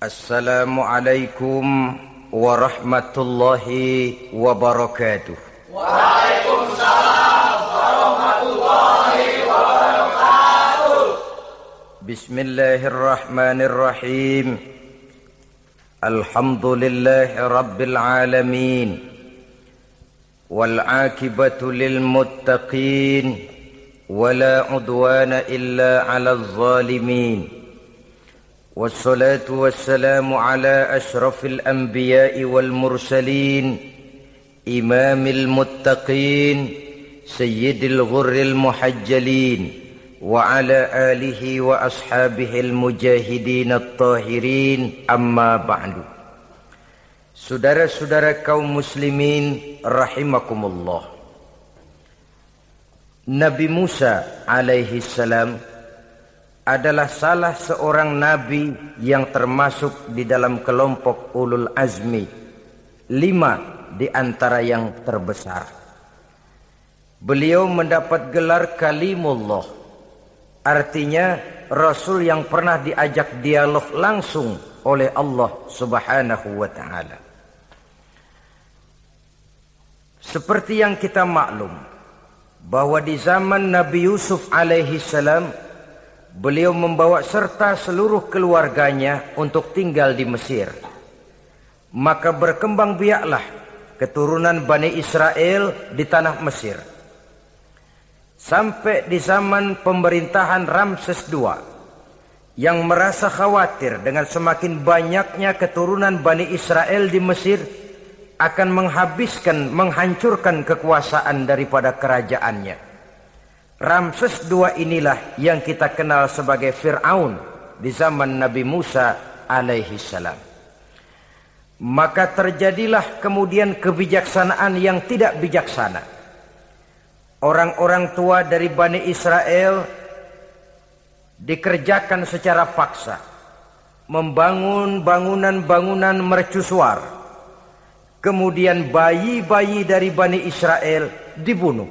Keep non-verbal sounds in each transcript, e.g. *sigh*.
السلام عليكم ورحمة الله وبركاته. وعليكم السلام ورحمة الله وبركاته. بسم الله الرحمن الرحيم. الحمد لله رب العالمين. والعاقبة للمتقين. ولا عدوان إلا على الظالمين. والصلاة والسلام على أشرف الأنبياء والمرسلين إمام المتقين سيد الغر المحجلين وعلى آله وأصحابه المجاهدين الطاهرين. أما بعد Saudara-saudara kaum muslimin rahimakumullah Nabi Musa alaihi salam adalah salah seorang nabi yang termasuk di dalam kelompok ulul azmi. Lima di antara yang terbesar. Beliau mendapat gelar kalimullah. Artinya Rasul yang pernah diajak dialog langsung oleh Allah subhanahu wa ta'ala. Seperti yang kita maklum bahwa di zaman Nabi Yusuf alaihi salam beliau membawa serta seluruh keluarganya untuk tinggal di Mesir. Maka berkembang biaklah keturunan Bani Israel di tanah Mesir. Sampai di zaman pemerintahan Ramses II yang merasa khawatir dengan semakin banyaknya keturunan Bani Israel di Mesir akan menghabiskan, menghancurkan kekuasaan daripada kerajaannya. Ramses II inilah yang kita kenal sebagai Fir'aun di zaman Nabi Musa alaihi salam. Maka terjadilah kemudian kebijaksanaan yang tidak bijaksana. Orang-orang tua dari Bani Israel dikerjakan secara paksa. Membangun bangunan-bangunan mercusuar. Kemudian bayi-bayi dari Bani Israel dibunuh.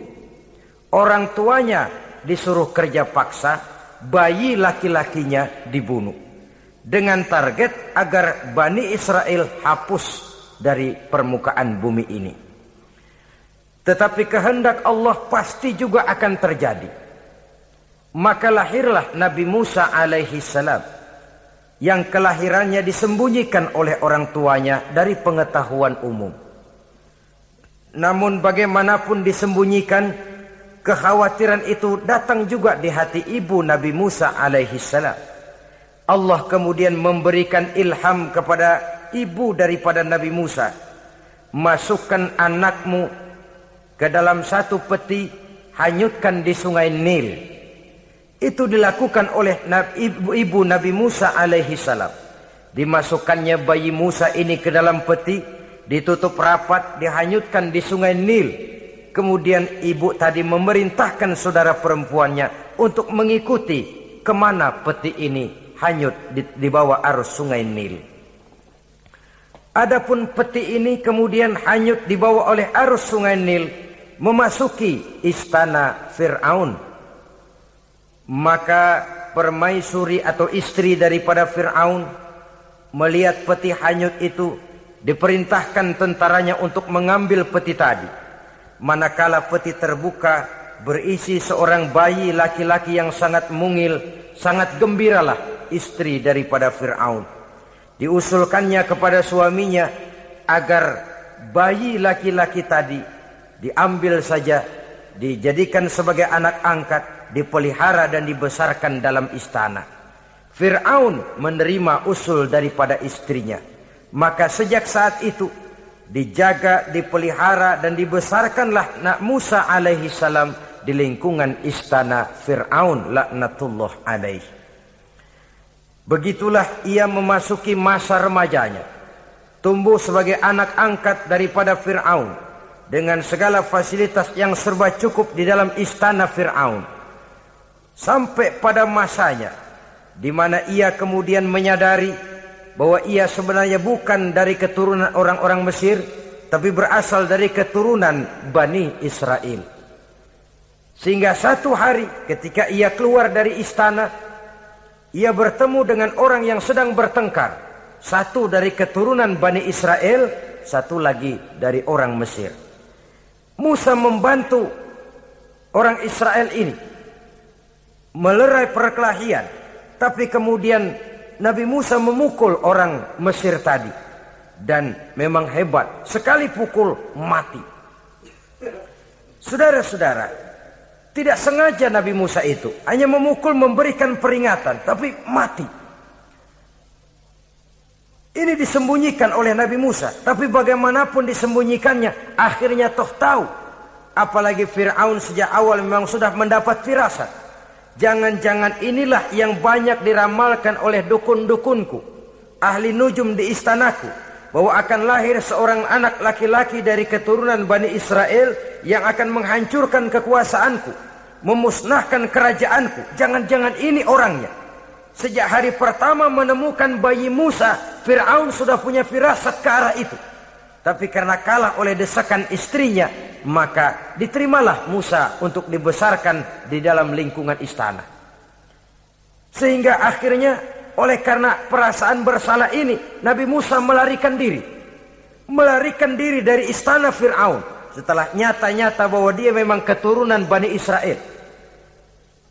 Orang tuanya disuruh kerja paksa, bayi laki-lakinya dibunuh. Dengan target agar Bani Israel hapus dari permukaan bumi ini. Tetapi kehendak Allah pasti juga akan terjadi. Maka lahirlah Nabi Musa alaihi salam yang kelahirannya disembunyikan oleh orang tuanya dari pengetahuan umum. Namun bagaimanapun disembunyikan, Kekhawatiran itu datang juga di hati ibu Nabi Musa alaihi salam. Allah kemudian memberikan ilham kepada ibu daripada Nabi Musa. Masukkan anakmu ke dalam satu peti, hanyutkan di sungai Nil. Itu dilakukan oleh ibu, Nabi Musa alaihi salam. Dimasukkannya bayi Musa ini ke dalam peti, ditutup rapat, dihanyutkan di sungai Nil Kemudian ibu tadi memerintahkan saudara perempuannya untuk mengikuti ke mana peti ini hanyut di, di bawah arus sungai Nil. Adapun peti ini kemudian hanyut dibawa oleh arus sungai Nil memasuki istana Fir'aun. Maka permaisuri atau istri daripada Fir'aun melihat peti hanyut itu diperintahkan tentaranya untuk mengambil peti tadi manakala peti terbuka berisi seorang bayi laki-laki yang sangat mungil, sangat gembiralah istri daripada Fir'aun. Diusulkannya kepada suaminya agar bayi laki-laki tadi diambil saja, dijadikan sebagai anak angkat, dipelihara dan dibesarkan dalam istana. Fir'aun menerima usul daripada istrinya. Maka sejak saat itu dijaga, dipelihara dan dibesarkanlah Nak Musa alaihi salam di lingkungan istana Fir'aun laknatullah alaih. Begitulah ia memasuki masa remajanya. Tumbuh sebagai anak angkat daripada Fir'aun. Dengan segala fasilitas yang serba cukup di dalam istana Fir'aun. Sampai pada masanya. di mana ia kemudian menyadari bahwa ia sebenarnya bukan dari keturunan orang-orang Mesir tapi berasal dari keturunan Bani Israel. Sehingga satu hari ketika ia keluar dari istana ia bertemu dengan orang yang sedang bertengkar Satu dari keturunan Bani Israel, satu lagi dari orang Mesir. Musa membantu orang Israel ini melerai perkelahian, tapi kemudian Nabi Musa memukul orang Mesir tadi dan memang hebat, sekali pukul mati. Saudara-saudara, tidak sengaja Nabi Musa itu hanya memukul memberikan peringatan, tapi mati. Ini disembunyikan oleh Nabi Musa. Tapi bagaimanapun disembunyikannya. Akhirnya toh tahu. Apalagi Fir'aun sejak awal memang sudah mendapat firasat. Jangan-jangan inilah yang banyak diramalkan oleh dukun-dukunku. Ahli nujum di istanaku. Bahwa akan lahir seorang anak laki-laki dari keturunan Bani Israel. Yang akan menghancurkan kekuasaanku. Memusnahkan kerajaanku. Jangan-jangan ini orangnya. Sejak hari pertama menemukan bayi Musa, Fir'aun sudah punya firasat ke arah itu. Tapi karena kalah oleh desakan istrinya, maka diterimalah Musa untuk dibesarkan di dalam lingkungan istana. Sehingga akhirnya oleh karena perasaan bersalah ini, Nabi Musa melarikan diri. Melarikan diri dari istana Fir'aun. Setelah nyata-nyata bahwa dia memang keturunan Bani Israel.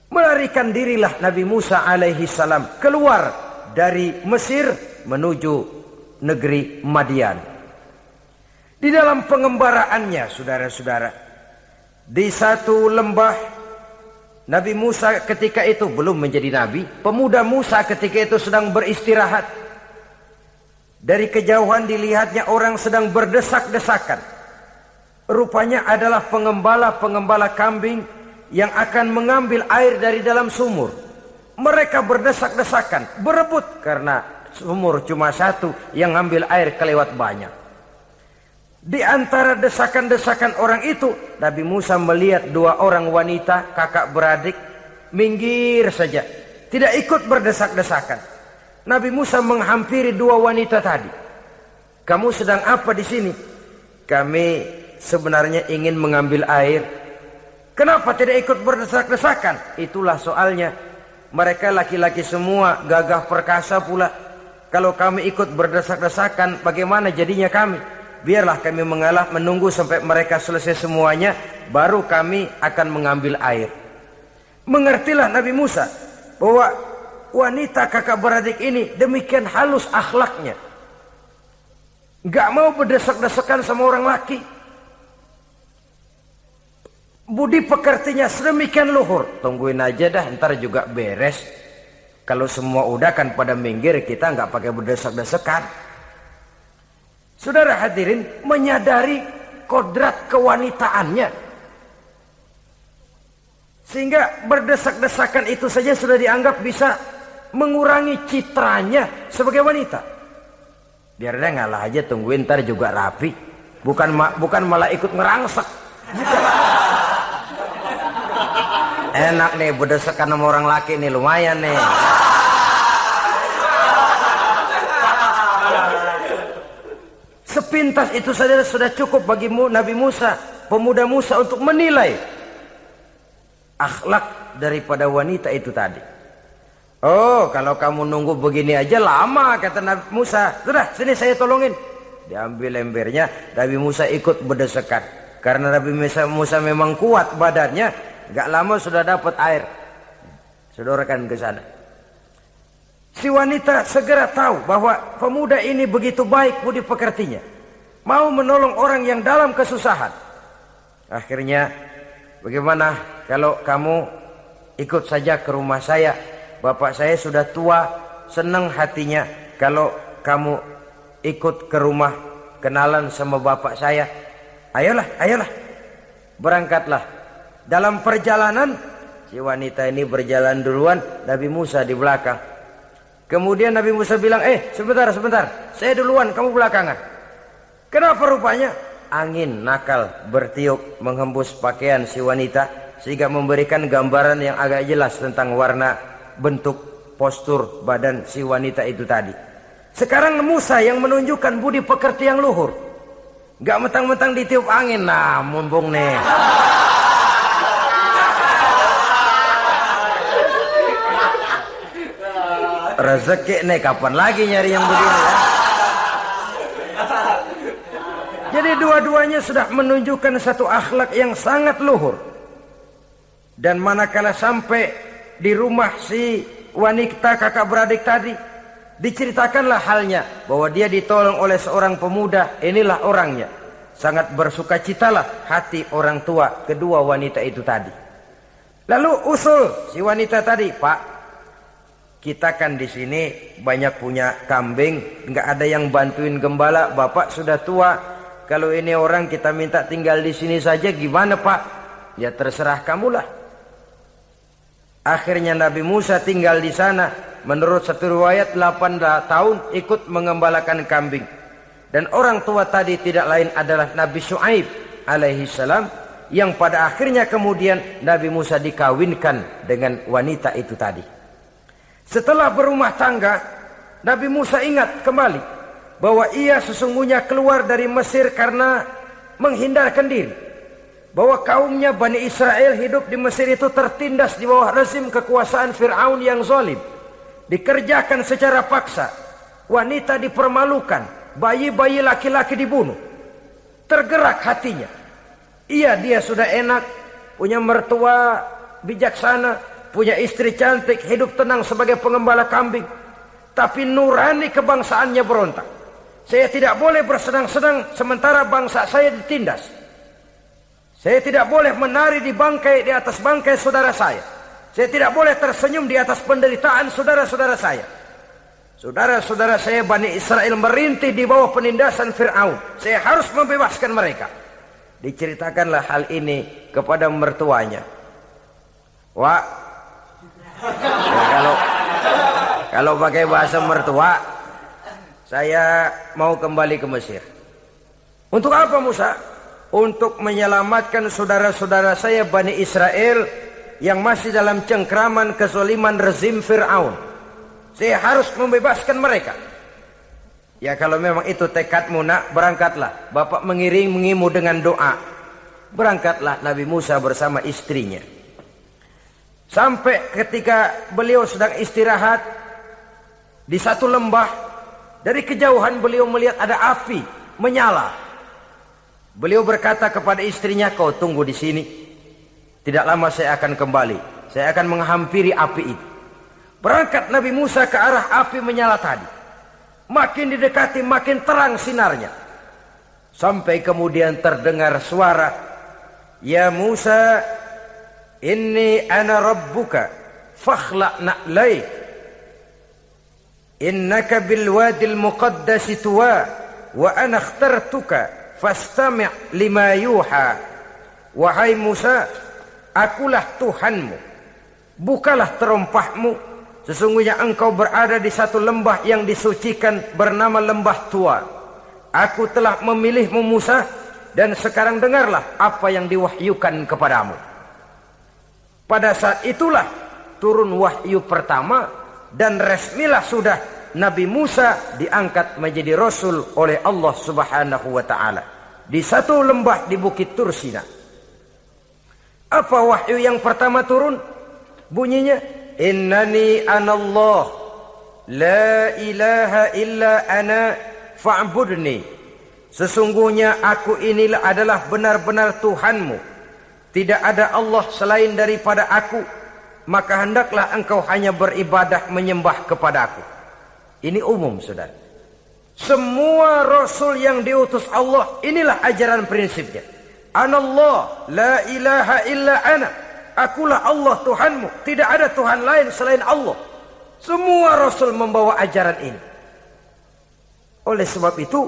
Melarikan dirilah Nabi Musa alaihi salam keluar dari Mesir menuju negeri Madian. Di dalam pengembaraannya, saudara-saudara, di satu lembah Nabi Musa ketika itu belum menjadi nabi, pemuda Musa ketika itu sedang beristirahat. Dari kejauhan dilihatnya orang sedang berdesak-desakan. Rupanya adalah pengembala-pengembala kambing yang akan mengambil air dari dalam sumur. Mereka berdesak-desakan, berebut karena sumur cuma satu yang ambil air kelewat banyak. Di antara desakan-desakan orang itu, Nabi Musa melihat dua orang wanita, kakak beradik, minggir saja. Tidak ikut berdesak-desakan. Nabi Musa menghampiri dua wanita tadi. Kamu sedang apa di sini? Kami sebenarnya ingin mengambil air Kenapa tidak ikut berdesak-desakan? Itulah soalnya. Mereka laki-laki semua gagah perkasa pula. Kalau kami ikut berdesak-desakan, bagaimana jadinya kami? Biarlah kami mengalah menunggu sampai mereka selesai semuanya, baru kami akan mengambil air. Mengertilah Nabi Musa bahwa wanita kakak beradik ini demikian halus akhlaknya. Gak mau berdesak-desakan sama orang laki. Budi pekertinya sedemikian luhur. Tungguin aja dah, ntar juga beres. Kalau semua udah kan pada minggir, kita nggak pakai berdesak-desakan. Saudara hadirin menyadari kodrat kewanitaannya. Sehingga berdesak-desakan itu saja sudah dianggap bisa mengurangi citranya sebagai wanita. Biar dia ngalah aja tungguin ntar juga rapi. Bukan bukan malah ikut ngerangsek. *laughs* Enak nih berdesakan sama orang laki nih lumayan nih. Sepintas itu saja sudah cukup bagi Nabi Musa, pemuda Musa untuk menilai akhlak daripada wanita itu tadi. Oh, kalau kamu nunggu begini aja lama kata Nabi Musa. Sudah, sini saya tolongin. Diambil embernya, Nabi Musa ikut berdesakan. Karena Nabi Musa, Musa memang kuat badannya, Gak lama sudah dapat air. Sedorakan ke sana. Si wanita segera tahu bahwa pemuda ini begitu baik budi pekertinya. Mau menolong orang yang dalam kesusahan. Akhirnya, bagaimana kalau kamu ikut saja ke rumah saya. Bapak saya sudah tua, senang hatinya kalau kamu ikut ke rumah kenalan sama bapak saya. Ayolah, ayolah. Berangkatlah dalam perjalanan si wanita ini berjalan duluan, Nabi Musa di belakang. Kemudian Nabi Musa bilang, "Eh, sebentar, sebentar. Saya duluan, kamu belakangan." Kenapa rupanya? Angin nakal bertiup menghembus pakaian si wanita sehingga memberikan gambaran yang agak jelas tentang warna, bentuk, postur badan si wanita itu tadi. Sekarang Musa yang menunjukkan budi pekerti yang luhur. Gak mentang-mentang ditiup angin. Nah, mumpung nih. rezeki nih kapan lagi nyari yang begini ya? Jadi dua-duanya sudah menunjukkan satu akhlak yang sangat luhur. Dan manakala sampai di rumah si wanita kakak beradik tadi, diceritakanlah halnya bahwa dia ditolong oleh seorang pemuda, inilah orangnya. Sangat bersuka cita lah hati orang tua kedua wanita itu tadi. Lalu usul si wanita tadi, "Pak, kita kan di sini banyak punya kambing, nggak ada yang bantuin gembala, bapak sudah tua, kalau ini orang kita minta tinggal di sini saja gimana pak? Ya terserah kamulah. Akhirnya Nabi Musa tinggal di sana. Menurut satu riwayat 8 tahun ikut mengembalakan kambing. Dan orang tua tadi tidak lain adalah Nabi Shu'aib alaihi salam yang pada akhirnya kemudian Nabi Musa dikawinkan dengan wanita itu tadi. Setelah berumah tangga, Nabi Musa ingat kembali bahwa ia sesungguhnya keluar dari Mesir karena menghindarkan diri. Bahwa kaumnya Bani Israel hidup di Mesir itu tertindas di bawah rezim kekuasaan Fir'aun yang zalim. Dikerjakan secara paksa. Wanita dipermalukan. Bayi-bayi laki-laki dibunuh. Tergerak hatinya. Iya dia sudah enak. Punya mertua bijaksana. Punya istri cantik. Hidup tenang sebagai pengembala kambing. Tapi nurani kebangsaannya berontak. Saya tidak boleh bersenang-senang sementara bangsa saya ditindas. Saya tidak boleh menari di bangkai di atas bangkai saudara saya. Saya tidak boleh tersenyum di atas penderitaan saudara-saudara saya. Saudara-saudara saya Bani Israel merintih di bawah penindasan Fir'aun. Saya harus membebaskan mereka. Diceritakanlah hal ini kepada mertuanya. Wah, ya, kalau kalau pakai bahasa mertua, saya mau kembali ke Mesir. Untuk apa Musa? Untuk menyelamatkan saudara-saudara saya Bani Israel yang masih dalam cengkraman kesoliman rezim Fir'aun. Saya harus membebaskan mereka. Ya kalau memang itu tekadmu nak, berangkatlah. Bapak mengiring mengimu dengan doa. Berangkatlah Nabi Musa bersama istrinya. Sampai ketika beliau sedang istirahat di satu lembah dari kejauhan beliau melihat ada api menyala. Beliau berkata kepada istrinya, "Kau tunggu di sini. Tidak lama saya akan kembali. Saya akan menghampiri api itu." Berangkat Nabi Musa ke arah api menyala tadi. Makin didekati makin terang sinarnya. Sampai kemudian terdengar suara, "Ya Musa, ini ana rabbuka, fakhla' na'laik." innaka bil wadil muqaddas tuwa wa ana ikhtartuka fastami' lima yuha. Wahai Musa akulah Tuhanmu. Bukalah terompahmu. Sesungguhnya engkau berada di satu lembah yang disucikan bernama lembah tua. Aku telah memilihmu Musa dan sekarang dengarlah apa yang diwahyukan kepadamu pada saat itulah turun wahyu pertama dan resmilah sudah Nabi Musa diangkat menjadi rasul oleh Allah Subhanahu wa taala di satu lembah di Bukit Tursina. Apa wahyu yang pertama turun? Bunyinya Innani anallah la ilaha illa ana fa'budni. Sesungguhnya aku inilah adalah benar-benar Tuhanmu. Tidak ada Allah selain daripada aku maka hendaklah engkau hanya beribadah menyembah kepadaku. Ini umum, saudara. Semua rasul yang diutus Allah, inilah ajaran prinsipnya. Anallah, la ilaha illa ana. Akulah Allah Tuhanmu. Tidak ada Tuhan lain selain Allah. Semua rasul membawa ajaran ini. Oleh sebab itu,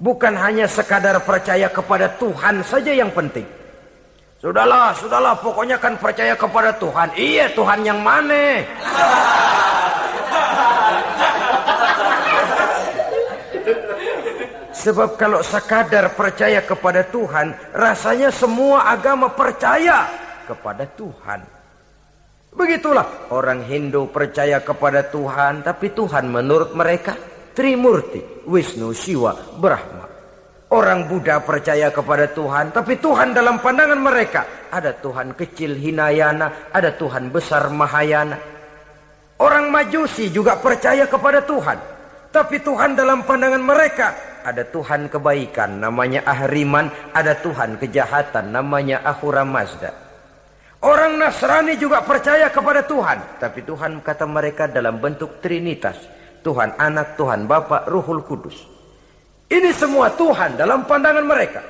bukan hanya sekadar percaya kepada Tuhan saja yang penting. Sudahlah, sudahlah, pokoknya kan percaya kepada Tuhan. Iya, Tuhan yang mana? Sebab kalau sekadar percaya kepada Tuhan, rasanya semua agama percaya kepada Tuhan. Begitulah orang Hindu percaya kepada Tuhan, tapi Tuhan menurut mereka Trimurti, Wisnu, Siwa, Brahma. Orang Buddha percaya kepada Tuhan, tapi Tuhan dalam pandangan mereka ada Tuhan kecil Hinayana, ada Tuhan besar Mahayana. Orang Majusi juga percaya kepada Tuhan, tapi Tuhan dalam pandangan mereka ada Tuhan kebaikan namanya Ahriman, ada Tuhan kejahatan namanya Ahura Mazda. Orang Nasrani juga percaya kepada Tuhan, tapi Tuhan kata mereka dalam bentuk Trinitas. Tuhan Anak, Tuhan Bapa, Ruhul Kudus. Ini semua Tuhan dalam pandangan mereka.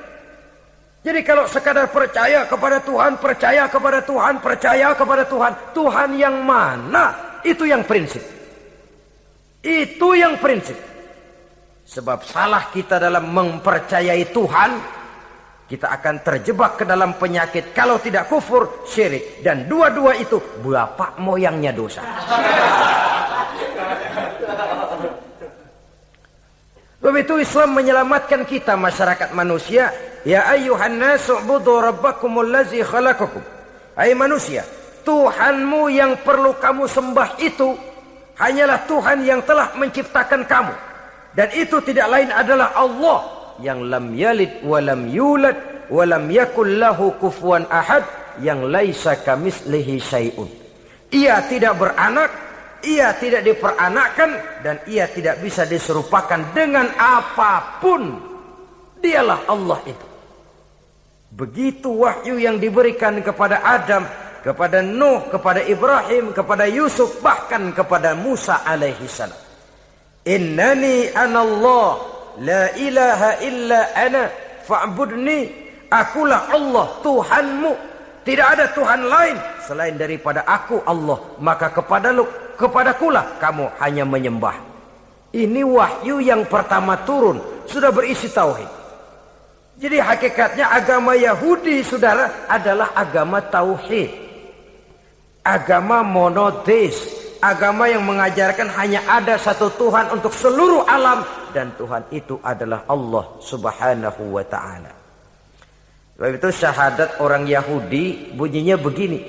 Jadi kalau sekadar percaya kepada Tuhan, percaya kepada Tuhan, percaya kepada Tuhan, Tuhan yang mana? Itu yang prinsip. Itu yang prinsip. Sebab salah kita dalam mempercayai Tuhan, kita akan terjebak ke dalam penyakit kalau tidak kufur, syirik. Dan dua-dua itu bapak moyangnya dosa. Begitu Islam menyelamatkan kita masyarakat manusia. Ya ayuhan nasu budu rabbakumul lazi khalaqakum. Hai manusia, Tuhanmu yang perlu kamu sembah itu hanyalah Tuhan yang telah menciptakan kamu. Dan itu tidak lain adalah Allah yang lam yalid wa lam yulad wa lam yakul lahu kufuwan ahad yang laisa kamislihi syai'un. Ia tidak beranak, ia tidak diperanakkan dan ia tidak bisa diserupakan dengan apapun. Dialah Allah itu. Begitu wahyu yang diberikan kepada Adam, kepada Nuh, kepada Ibrahim, kepada Yusuf, bahkan kepada Musa alaihi salam. Innani anallah la ilaha illa ana fa'budni. Akulah Allah Tuhanmu. Tidak ada Tuhan lain selain daripada aku Allah. Maka kepada lu, kepadakulah kamu hanya menyembah. Ini wahyu yang pertama turun. Sudah berisi tauhid. Jadi hakikatnya agama Yahudi saudara adalah agama tauhid. Agama monoteis agama yang mengajarkan hanya ada satu Tuhan untuk seluruh alam dan Tuhan itu adalah Allah Subhanahu wa taala. Sebab itu syahadat orang Yahudi bunyinya begini.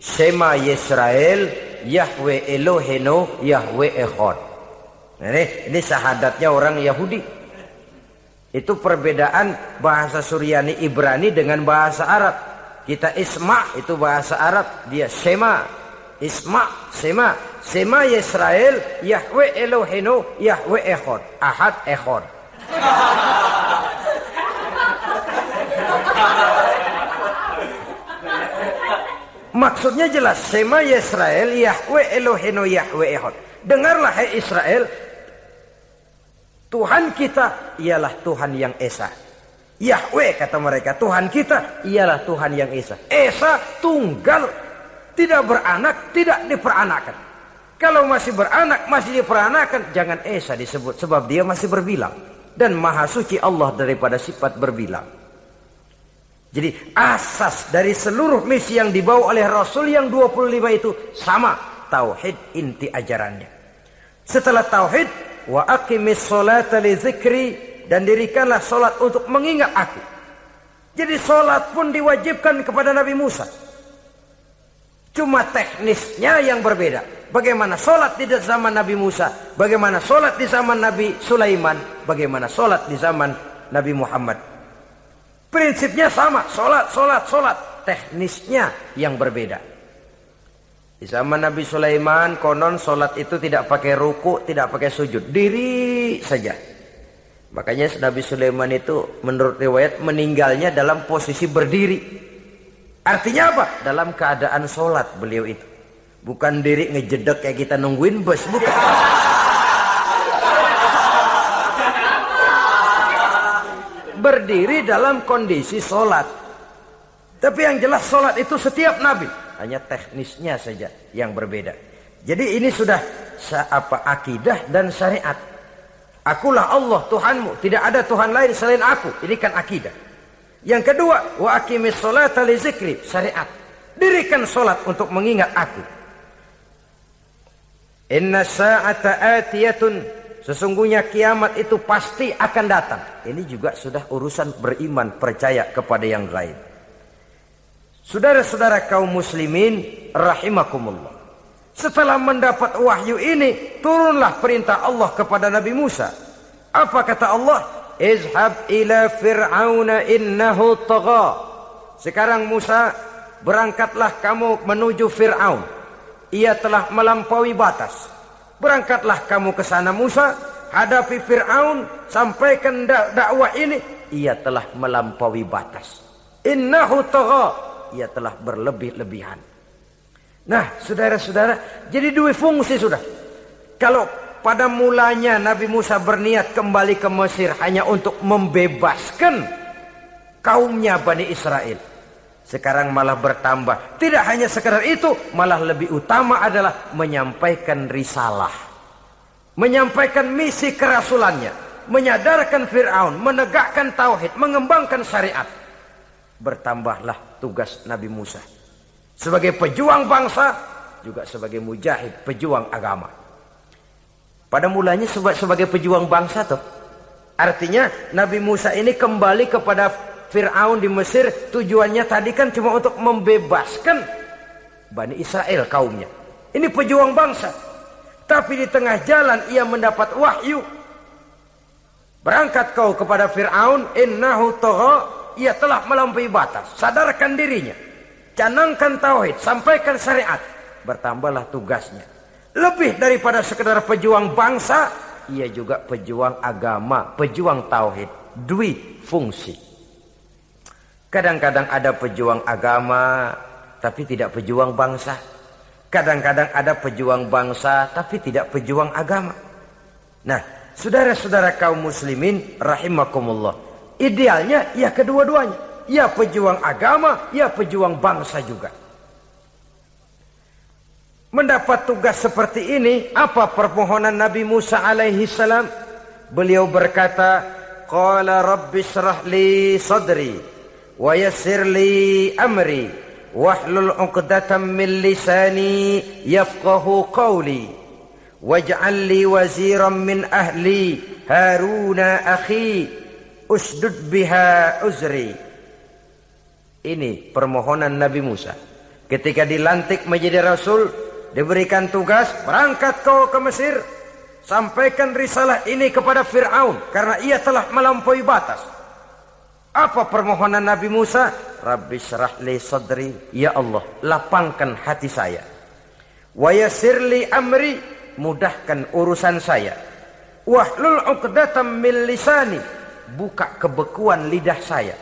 Shema Yisrael Yahweh Eloheno Yahweh Echad. Ini, ini syahadatnya orang Yahudi. Itu perbedaan bahasa Suryani Ibrani dengan bahasa Arab. Kita Isma itu bahasa Arab, dia Shema Isma, sema, sema Yisrael, Yahweh Elohenu, Yahweh Echad, Ahad Echad. *laughs* Maksudnya jelas, sema Yisrael, Yahweh Elohenu, Yahweh Echad. Dengarlah hai Israel, Tuhan kita ialah Tuhan yang Esa. Yahweh kata mereka, Tuhan kita ialah Tuhan yang Esa. Esa tunggal tidak beranak, tidak diperanakan. Kalau masih beranak, masih diperanakan, jangan Esa disebut sebab dia masih berbilang. Dan maha suci Allah daripada sifat berbilang. Jadi asas dari seluruh misi yang dibawa oleh Rasul yang 25 itu sama. Tauhid inti ajarannya. Setelah tauhid, wa aqimis salata li zikri dan dirikanlah solat untuk mengingat aku. Jadi solat pun diwajibkan kepada Nabi Musa. Cuma teknisnya yang berbeda. Bagaimana sholat di zaman Nabi Musa. Bagaimana sholat di zaman Nabi Sulaiman. Bagaimana sholat di zaman Nabi Muhammad. Prinsipnya sama. Sholat, sholat, sholat. Teknisnya yang berbeda. Di zaman Nabi Sulaiman konon sholat itu tidak pakai ruku, tidak pakai sujud. Diri saja. Makanya Nabi Sulaiman itu menurut riwayat meninggalnya dalam posisi berdiri. Artinya apa? Dalam keadaan sholat beliau itu. Bukan diri ngejedek kayak kita nungguin bus. Bukan. Berdiri dalam kondisi sholat. Tapi yang jelas sholat itu setiap nabi. Hanya teknisnya saja yang berbeda. Jadi ini sudah apa akidah dan syariat. Akulah Allah Tuhanmu. Tidak ada Tuhan lain selain aku. Ini kan akidah. Yang kedua, wa aqimis sholata li zikri, syariat. Dirikan solat untuk mengingat aku. Inna sa'ata atiyatun, sesungguhnya kiamat itu pasti akan datang. Ini juga sudah urusan beriman, percaya kepada yang gaib. Saudara-saudara kaum muslimin rahimakumullah. Setelah mendapat wahyu ini, turunlah perintah Allah kepada Nabi Musa. Apa kata Allah? Izhab ila fir'auna innahu tagha. Sekarang Musa, berangkatlah kamu menuju Fir'aun. Ia telah melampaui batas. Berangkatlah kamu ke sana Musa, hadapi Fir'aun, sampaikan dakwah ini, ia telah melampaui batas. Innahu tagha, ia telah berlebih-lebihan. Nah, saudara-saudara, jadi dua fungsi sudah. Kalau pada mulanya Nabi Musa berniat kembali ke Mesir hanya untuk membebaskan kaumnya Bani Israel. Sekarang malah bertambah. Tidak hanya sekedar itu, malah lebih utama adalah menyampaikan risalah. Menyampaikan misi kerasulannya. Menyadarkan Fir'aun, menegakkan tauhid, mengembangkan syariat. Bertambahlah tugas Nabi Musa. Sebagai pejuang bangsa, juga sebagai mujahid, pejuang agama. Pada mulanya sebagai pejuang bangsa tuh. Artinya Nabi Musa ini kembali kepada Fir'aun di Mesir tujuannya tadi kan cuma untuk membebaskan Bani Israel kaumnya. Ini pejuang bangsa. Tapi di tengah jalan ia mendapat wahyu. Berangkat kau kepada Fir'aun. Innahu toho. Ia telah melampaui batas. Sadarkan dirinya. Canangkan tauhid. Sampaikan syariat. Bertambahlah tugasnya. Lebih daripada sekedar pejuang bangsa. Ia juga pejuang agama. Pejuang tauhid. Dwi fungsi. Kadang-kadang ada pejuang agama tapi tidak pejuang bangsa. Kadang-kadang ada pejuang bangsa tapi tidak pejuang agama. Nah, saudara-saudara kaum muslimin rahimakumullah. Idealnya ya kedua-duanya. Ya pejuang agama, ya pejuang bangsa juga. Mendapat tugas seperti ini, apa permohonan Nabi Musa alaihi salam? Beliau berkata, "Qala rabbi li sadri." ويسر لي أمري واحلل عقدة من لساني يفقه قولي واجعل لي وزيرا من أهلي هارون أخي usdud biha uzri ini permohonan Nabi Musa ketika dilantik menjadi rasul diberikan tugas berangkat kau ke Mesir sampaikan risalah ini kepada Fir'aun karena ia telah melampaui batas apa permohonan Nabi Musa? Rabbi li sadri. Ya Allah, lapangkan hati saya. Wa yasirli amri. Mudahkan urusan saya. Wahlul uqdatam min lisani. Buka kebekuan lidah saya.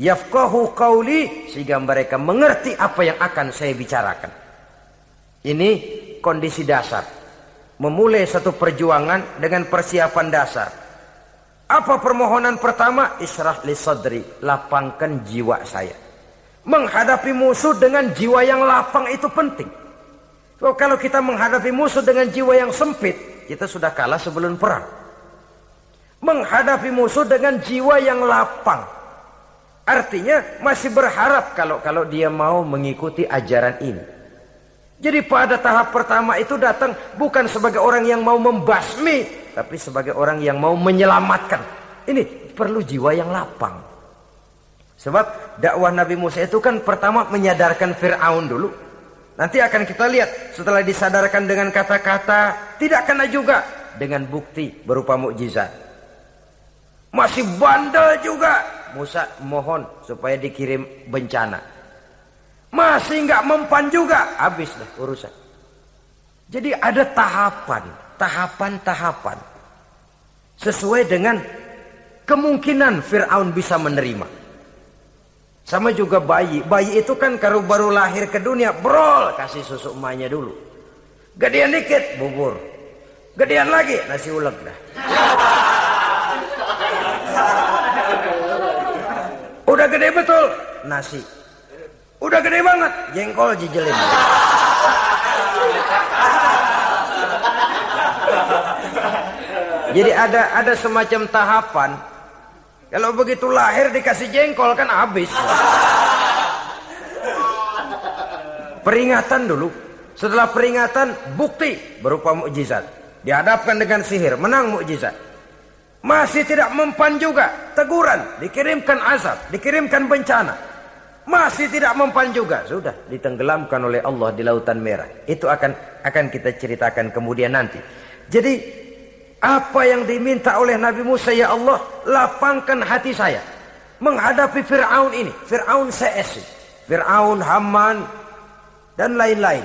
Yafqahu qawli. Sehingga mereka mengerti apa yang akan saya bicarakan. Ini kondisi dasar. Memulai satu perjuangan dengan persiapan dasar apa permohonan pertama? Israh li sadri. Lapangkan jiwa saya. Menghadapi musuh dengan jiwa yang lapang itu penting. So, kalau kita menghadapi musuh dengan jiwa yang sempit, kita sudah kalah sebelum perang. Menghadapi musuh dengan jiwa yang lapang. Artinya masih berharap kalau kalau dia mau mengikuti ajaran ini. Jadi pada tahap pertama itu datang bukan sebagai orang yang mau membasmi tapi sebagai orang yang mau menyelamatkan. Ini perlu jiwa yang lapang. Sebab dakwah Nabi Musa itu kan pertama menyadarkan Fir'aun dulu. Nanti akan kita lihat setelah disadarkan dengan kata-kata tidak kena juga dengan bukti berupa mukjizat. Masih bandel juga. Musa mohon supaya dikirim bencana. Masih nggak mempan juga. Habis deh urusan. Jadi ada tahapan tahapan-tahapan sesuai dengan kemungkinan Fir'aun bisa menerima. Sama juga bayi. Bayi itu kan kalau baru lahir ke dunia, brol, kasih susu emaknya dulu. Gedean dikit, bubur. Gedean lagi, nasi uleg dah. Udah gede betul, nasi. Udah gede banget, jengkol jijelin. Jadi ada ada semacam tahapan. Kalau begitu lahir dikasih jengkol kan habis. Peringatan dulu. Setelah peringatan bukti berupa mukjizat. Dihadapkan dengan sihir, menang mukjizat. Masih tidak mempan juga, teguran, dikirimkan azab, dikirimkan bencana. Masih tidak mempan juga, sudah ditenggelamkan oleh Allah di lautan merah. Itu akan akan kita ceritakan kemudian nanti. Jadi apa yang diminta oleh Nabi Musa ya Allah lapangkan hati saya menghadapi Fir'aun ini Fir'aun CS Fir'aun Haman dan lain-lain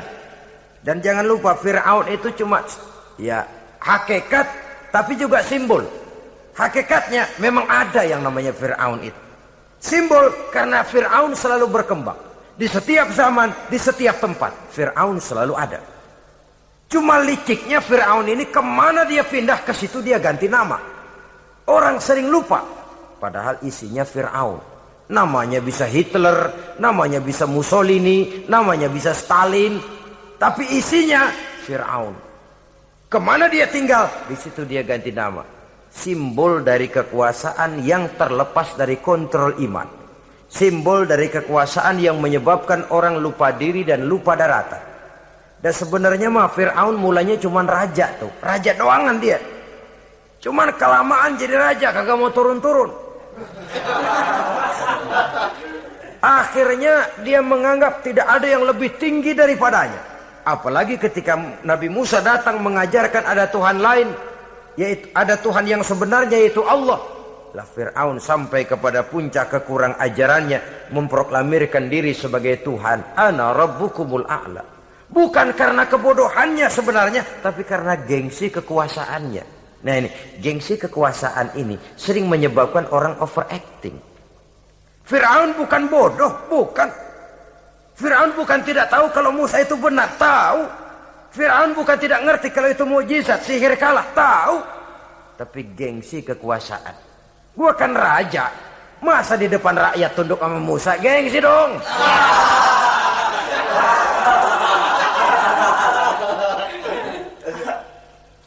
dan jangan lupa Fir'aun itu cuma ya hakikat tapi juga simbol. Hakikatnya memang ada yang namanya Fir'aun itu. Simbol karena Fir'aun selalu berkembang. Di setiap zaman, di setiap tempat. Fir'aun selalu ada. Cuma liciknya Fir'aun ini ke mana dia pindah ke situ dia ganti nama. Orang sering lupa. Padahal isinya Fir'aun. Namanya bisa Hitler, namanya bisa Mussolini, namanya bisa Stalin. Tapi isinya Fir'aun. Ke mana dia tinggal? Di situ dia ganti nama. Simbol dari kekuasaan yang terlepas dari kontrol iman. Simbol dari kekuasaan yang menyebabkan orang lupa diri dan lupa daratan. Dan sebenarnya mah Fir'aun mulanya cuma raja tuh. Raja doangan dia. Cuman kelamaan jadi raja kagak mau turun-turun. Akhirnya dia menganggap tidak ada yang lebih tinggi daripadanya. Apalagi ketika Nabi Musa datang mengajarkan ada Tuhan lain, yaitu ada Tuhan yang sebenarnya yaitu Allah. Lah Fir'aun sampai kepada puncak kekurang ajarannya memproklamirkan diri sebagai Tuhan. Ana rabbukumul a'la. Bukan karena kebodohannya sebenarnya, tapi karena gengsi kekuasaannya. Nah ini, gengsi kekuasaan ini sering menyebabkan orang overacting. Fir'aun bukan bodoh, bukan. Fir'aun bukan tidak tahu kalau Musa itu benar, tahu. Fir'aun bukan tidak ngerti kalau itu mujizat, sihir kalah, tahu. Tapi gengsi kekuasaan. Gua kan raja. Masa di depan rakyat tunduk sama Musa? Gengsi dong.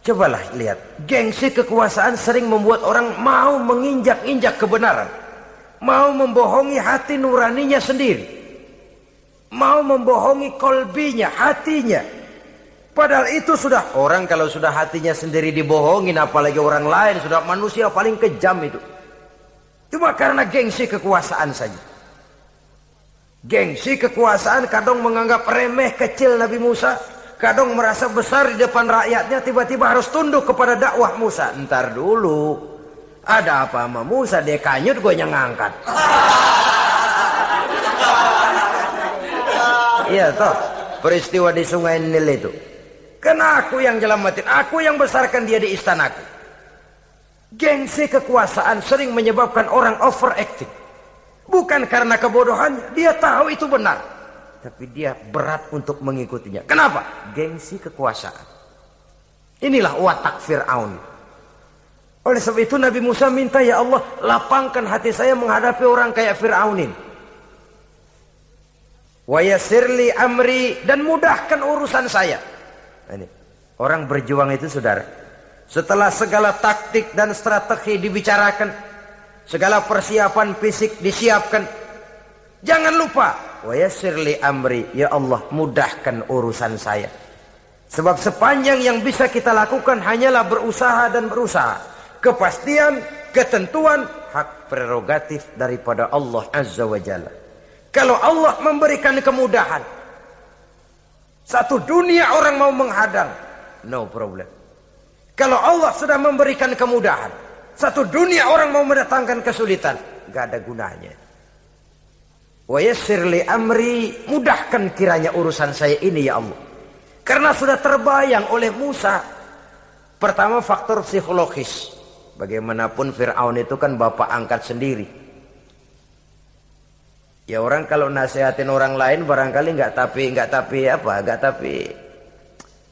Cobalah lihat. Gengsi kekuasaan sering membuat orang mau menginjak-injak kebenaran. Mau membohongi hati nuraninya sendiri mau membohongi kolbinya, hatinya. Padahal itu sudah orang kalau sudah hatinya sendiri dibohongin apalagi orang lain sudah manusia paling kejam itu. Cuma karena gengsi kekuasaan saja. Gengsi kekuasaan kadang menganggap remeh kecil Nabi Musa. Kadang merasa besar di depan rakyatnya tiba-tiba harus tunduk kepada dakwah Musa. Ntar dulu. Ada apa sama Musa? Dia kanyut gue yang ngangkat. *laughs* Iya toh. Peristiwa di sungai Nil itu. Karena aku yang jelamatin. Aku yang besarkan dia di istanaku. Gengsi kekuasaan sering menyebabkan orang overacting. Bukan karena kebodohannya. Dia tahu itu benar. Tapi dia berat untuk mengikutinya. Kenapa? Gengsi kekuasaan. Inilah watak Fir'aun. Oleh sebab itu Nabi Musa minta ya Allah lapangkan hati saya menghadapi orang kayak Fir'aun ini. Wayasirli amri dan mudahkan urusan saya. Nah, ini orang berjuang itu saudara. Setelah segala taktik dan strategi dibicarakan, segala persiapan fisik disiapkan, jangan lupa wayasirli amri, ya Allah mudahkan urusan saya. Sebab sepanjang yang bisa kita lakukan hanyalah berusaha dan berusaha. Kepastian, ketentuan, hak prerogatif daripada Allah Azza wa Jalla. Kalau Allah memberikan kemudahan. Satu dunia orang mau menghadang. No problem. Kalau Allah sudah memberikan kemudahan. Satu dunia orang mau mendatangkan kesulitan. Gak ada gunanya. Wa li amri. Mudahkan kiranya urusan saya ini ya Allah. Karena sudah terbayang oleh Musa. Pertama faktor psikologis. Bagaimanapun Fir'aun itu kan bapak angkat sendiri. Ya orang kalau nasihatin orang lain barangkali nggak tapi nggak tapi apa nggak tapi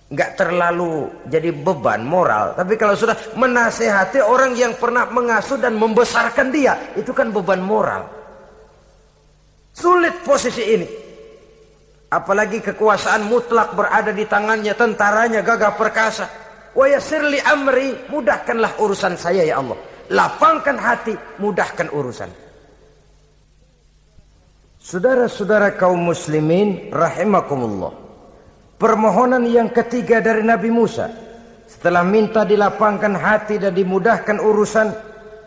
nggak terlalu jadi beban moral. Tapi kalau sudah menasehati orang yang pernah mengasuh dan membesarkan dia itu kan beban moral. Sulit posisi ini. Apalagi kekuasaan mutlak berada di tangannya, tentaranya gagah perkasa. Wa yasirli amri, mudahkanlah urusan saya ya Allah. Lapangkan hati, mudahkan urusan. Saudara-saudara kaum muslimin rahimakumullah. Permohonan yang ketiga dari Nabi Musa setelah minta dilapangkan hati dan dimudahkan urusan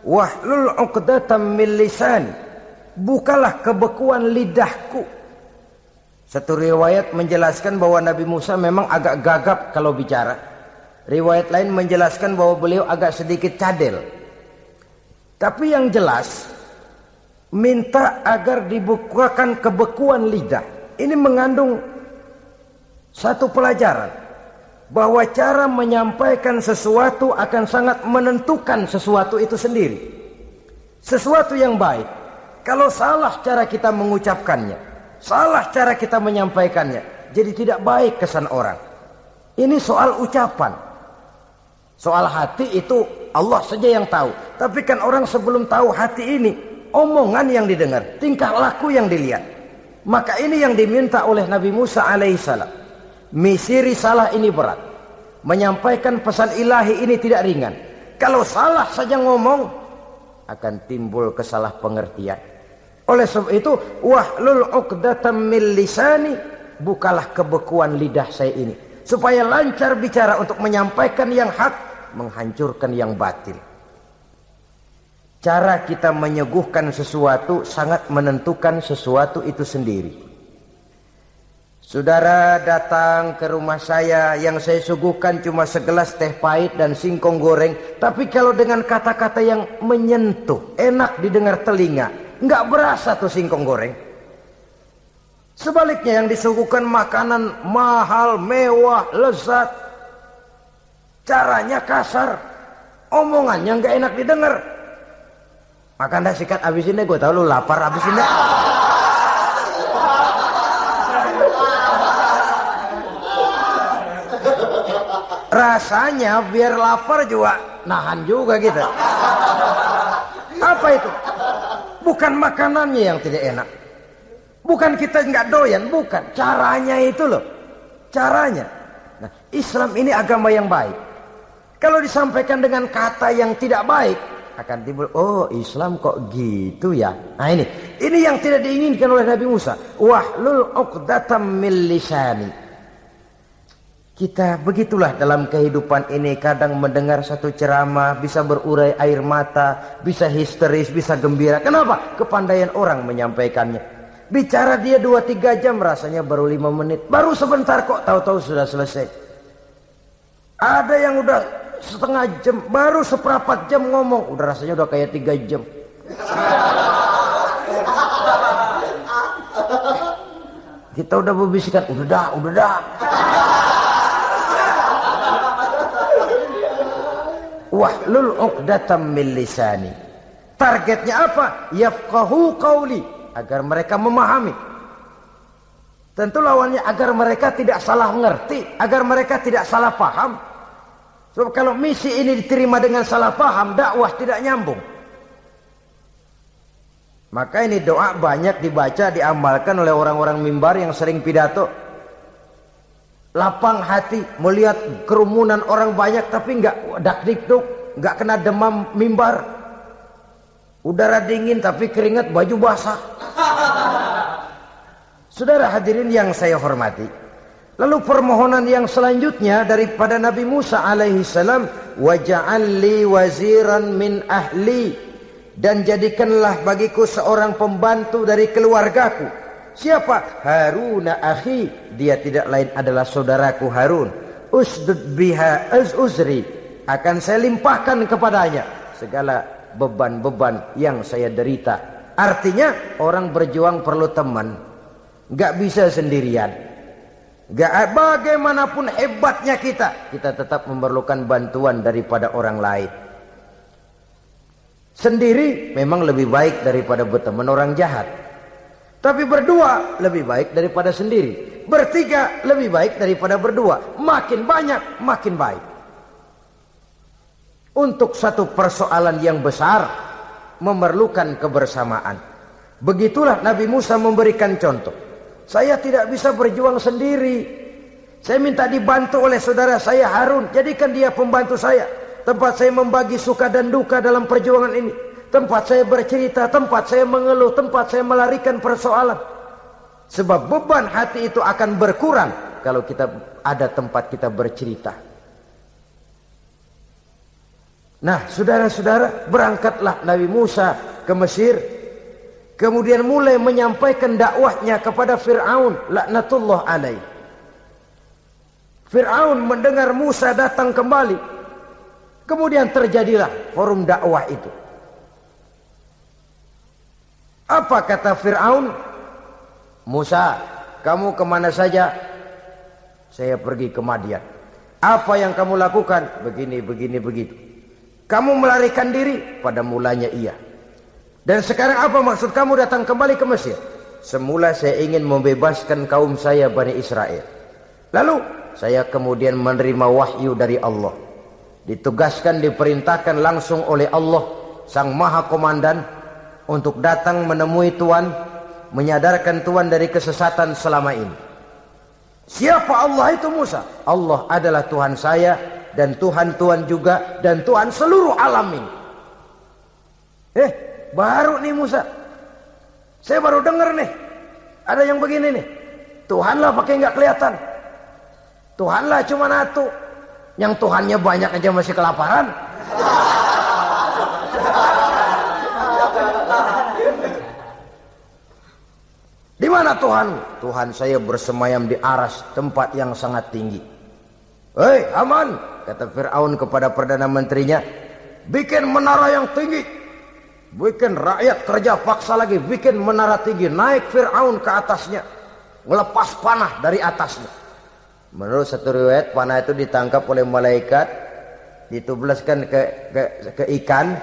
wahlul 'uqdatam min lisan bukalah kebekuan lidahku. Satu riwayat menjelaskan bahwa Nabi Musa memang agak gagap kalau bicara. Riwayat lain menjelaskan bahwa beliau agak sedikit cadel. Tapi yang jelas minta agar dibukakan kebekuan lidah. Ini mengandung satu pelajaran. bahwa cara menyampaikan sesuatu akan sangat menentukan sesuatu itu sendiri. Sesuatu yang baik, kalau salah cara kita mengucapkannya, salah cara kita menyampaikannya, jadi tidak baik kesan orang. Ini soal ucapan. Soal hati itu Allah saja yang tahu. Tapi kan orang sebelum tahu hati ini, omongan yang didengar, tingkah laku yang dilihat. Maka ini yang diminta oleh Nabi Musa alaihissalam. Misi risalah ini berat. Menyampaikan pesan ilahi ini tidak ringan. Kalau salah saja ngomong, akan timbul kesalah pengertian. Oleh sebab itu, wahlul uqdatam min lisani, bukalah kebekuan lidah saya ini supaya lancar bicara untuk menyampaikan yang hak, menghancurkan yang batil. Cara kita menyuguhkan sesuatu sangat menentukan sesuatu itu sendiri. Saudara datang ke rumah saya yang saya suguhkan cuma segelas teh pahit dan singkong goreng. Tapi kalau dengan kata-kata yang menyentuh, enak didengar telinga. Nggak berasa tuh singkong goreng. Sebaliknya yang disuguhkan makanan mahal, mewah, lezat. Caranya kasar. Omongannya nggak enak didengar. Maka anda sikat abis ini gue tahu lu lapar abis ini. Rasanya biar lapar juga nahan juga gitu. Apa itu? Bukan makanannya yang tidak enak. Bukan kita nggak doyan, bukan. Caranya itu loh. Caranya. Nah, Islam ini agama yang baik. Kalau disampaikan dengan kata yang tidak baik, akan timbul, oh Islam kok gitu ya. Nah ini, ini yang tidak diinginkan oleh Nabi Musa. Wahlul uqdatam min lisani. Kita begitulah dalam kehidupan ini kadang mendengar satu ceramah bisa berurai air mata, bisa histeris, bisa gembira. Kenapa? Kepandaian orang menyampaikannya. Bicara dia dua tiga jam rasanya baru lima menit. Baru sebentar kok tahu-tahu sudah selesai. Ada yang udah setengah jam, baru seperempat jam ngomong. Udah rasanya udah kayak tiga jam. Kita udah berbisikan, udah dah, udah dah. Wahlul uqdatam min lisani. Targetnya apa? Yafqahu qawli. Agar mereka memahami. Tentu lawannya agar mereka tidak salah mengerti. Agar mereka tidak salah paham. Sebab kalau misi ini diterima dengan salah paham, dakwah tidak nyambung. Maka ini doa banyak dibaca, diamalkan oleh orang-orang mimbar yang sering pidato. Lapang hati melihat kerumunan orang banyak tapi nggak dak dikduk, nggak kena demam mimbar. Udara dingin tapi keringat baju basah. *laughs* Saudara hadirin yang saya hormati. Lalu permohonan yang selanjutnya daripada Nabi Musa alaihi salam, "Waj'alli waziran min ahli" dan jadikanlah bagiku seorang pembantu dari keluargaku. Siapa? Harun akhi. Dia tidak lain adalah saudaraku Harun. Usdud biha az uzri. Akan saya limpahkan kepadanya segala beban-beban yang saya derita. Artinya orang berjuang perlu teman. Gak bisa sendirian. Gak bagaimanapun hebatnya kita, kita tetap memerlukan bantuan daripada orang lain. Sendiri memang lebih baik daripada berteman orang jahat. Tapi berdua lebih baik daripada sendiri. Bertiga lebih baik daripada berdua. Makin banyak, makin baik. Untuk satu persoalan yang besar, memerlukan kebersamaan. Begitulah Nabi Musa memberikan contoh. Saya tidak bisa berjuang sendiri. Saya minta dibantu oleh saudara saya Harun. Jadikan dia pembantu saya. Tempat saya membagi suka dan duka dalam perjuangan ini. Tempat saya bercerita, tempat saya mengeluh, tempat saya melarikan persoalan. Sebab beban hati itu akan berkurang kalau kita ada tempat kita bercerita. Nah, saudara-saudara, berangkatlah Nabi Musa ke Mesir Kemudian mulai menyampaikan dakwahnya kepada Fir'aun. Laknatullah alaih. Fir'aun mendengar Musa datang kembali. Kemudian terjadilah forum dakwah itu. Apa kata Fir'aun? Musa, kamu ke mana saja? Saya pergi ke Madian. Apa yang kamu lakukan? Begini, begini, begitu. Kamu melarikan diri? Pada mulanya iya. Dan sekarang apa maksud kamu datang kembali ke Mesir? Semula saya ingin membebaskan kaum saya Bani Israel. Lalu saya kemudian menerima wahyu dari Allah. Ditugaskan, diperintahkan langsung oleh Allah, Sang Maha Komandan, untuk datang menemui Tuhan, menyadarkan Tuhan dari kesesatan selama ini. Siapa Allah itu Musa? Allah adalah Tuhan saya dan Tuhan Tuhan juga dan Tuhan seluruh alam ini. Eh, baru nih Musa. Saya baru dengar nih. Ada yang begini nih. Tuhanlah pakai nggak kelihatan. Tuhanlah cuma satu. Yang Tuhannya banyak aja masih kelaparan. Di mana Tuhan? Tuhan saya bersemayam di aras tempat yang sangat tinggi. Hei aman, kata Fir'aun kepada Perdana Menterinya. Bikin menara yang tinggi. Bikin rakyat kerja paksa lagi. Bikin menara tinggi. Naik Fir'aun ke atasnya. Melepas panah dari atasnya. Menurut satu riwayat panah itu ditangkap oleh malaikat. Ditublaskan ke, ke, ke ikan.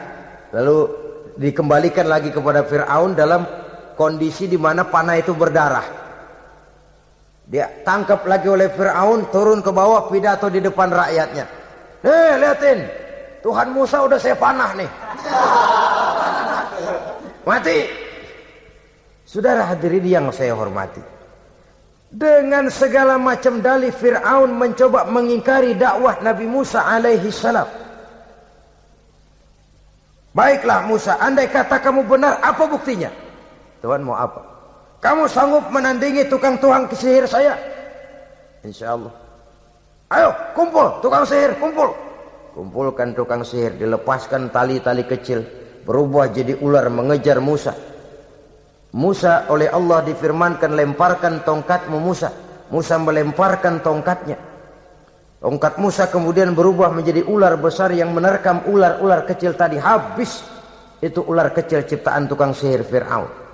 Lalu dikembalikan lagi kepada Fir'aun dalam kondisi di mana panah itu berdarah. Dia tangkap lagi oleh Fir'aun, turun ke bawah pidato di depan rakyatnya. Hei liatin, Tuhan Musa udah saya panah nih. *laughs* Mati. Saudara hadirin yang saya hormati. Dengan segala macam dalih Fir'aun mencoba mengingkari dakwah Nabi Musa alaihi salam. Baiklah Musa, andai kata kamu benar, apa buktinya? Tuhan mau apa? Kamu sanggup menandingi tukang-tukang sihir saya? Insya Allah. Ayo kumpul tukang sihir kumpul. Kumpulkan tukang sihir dilepaskan tali-tali kecil berubah jadi ular mengejar Musa. Musa oleh Allah difirmankan lemparkan tongkatmu Musa. Musa melemparkan tongkatnya. Tongkat Musa kemudian berubah menjadi ular besar yang menerkam ular-ular kecil tadi habis. Itu ular kecil ciptaan tukang sihir Fir'aun.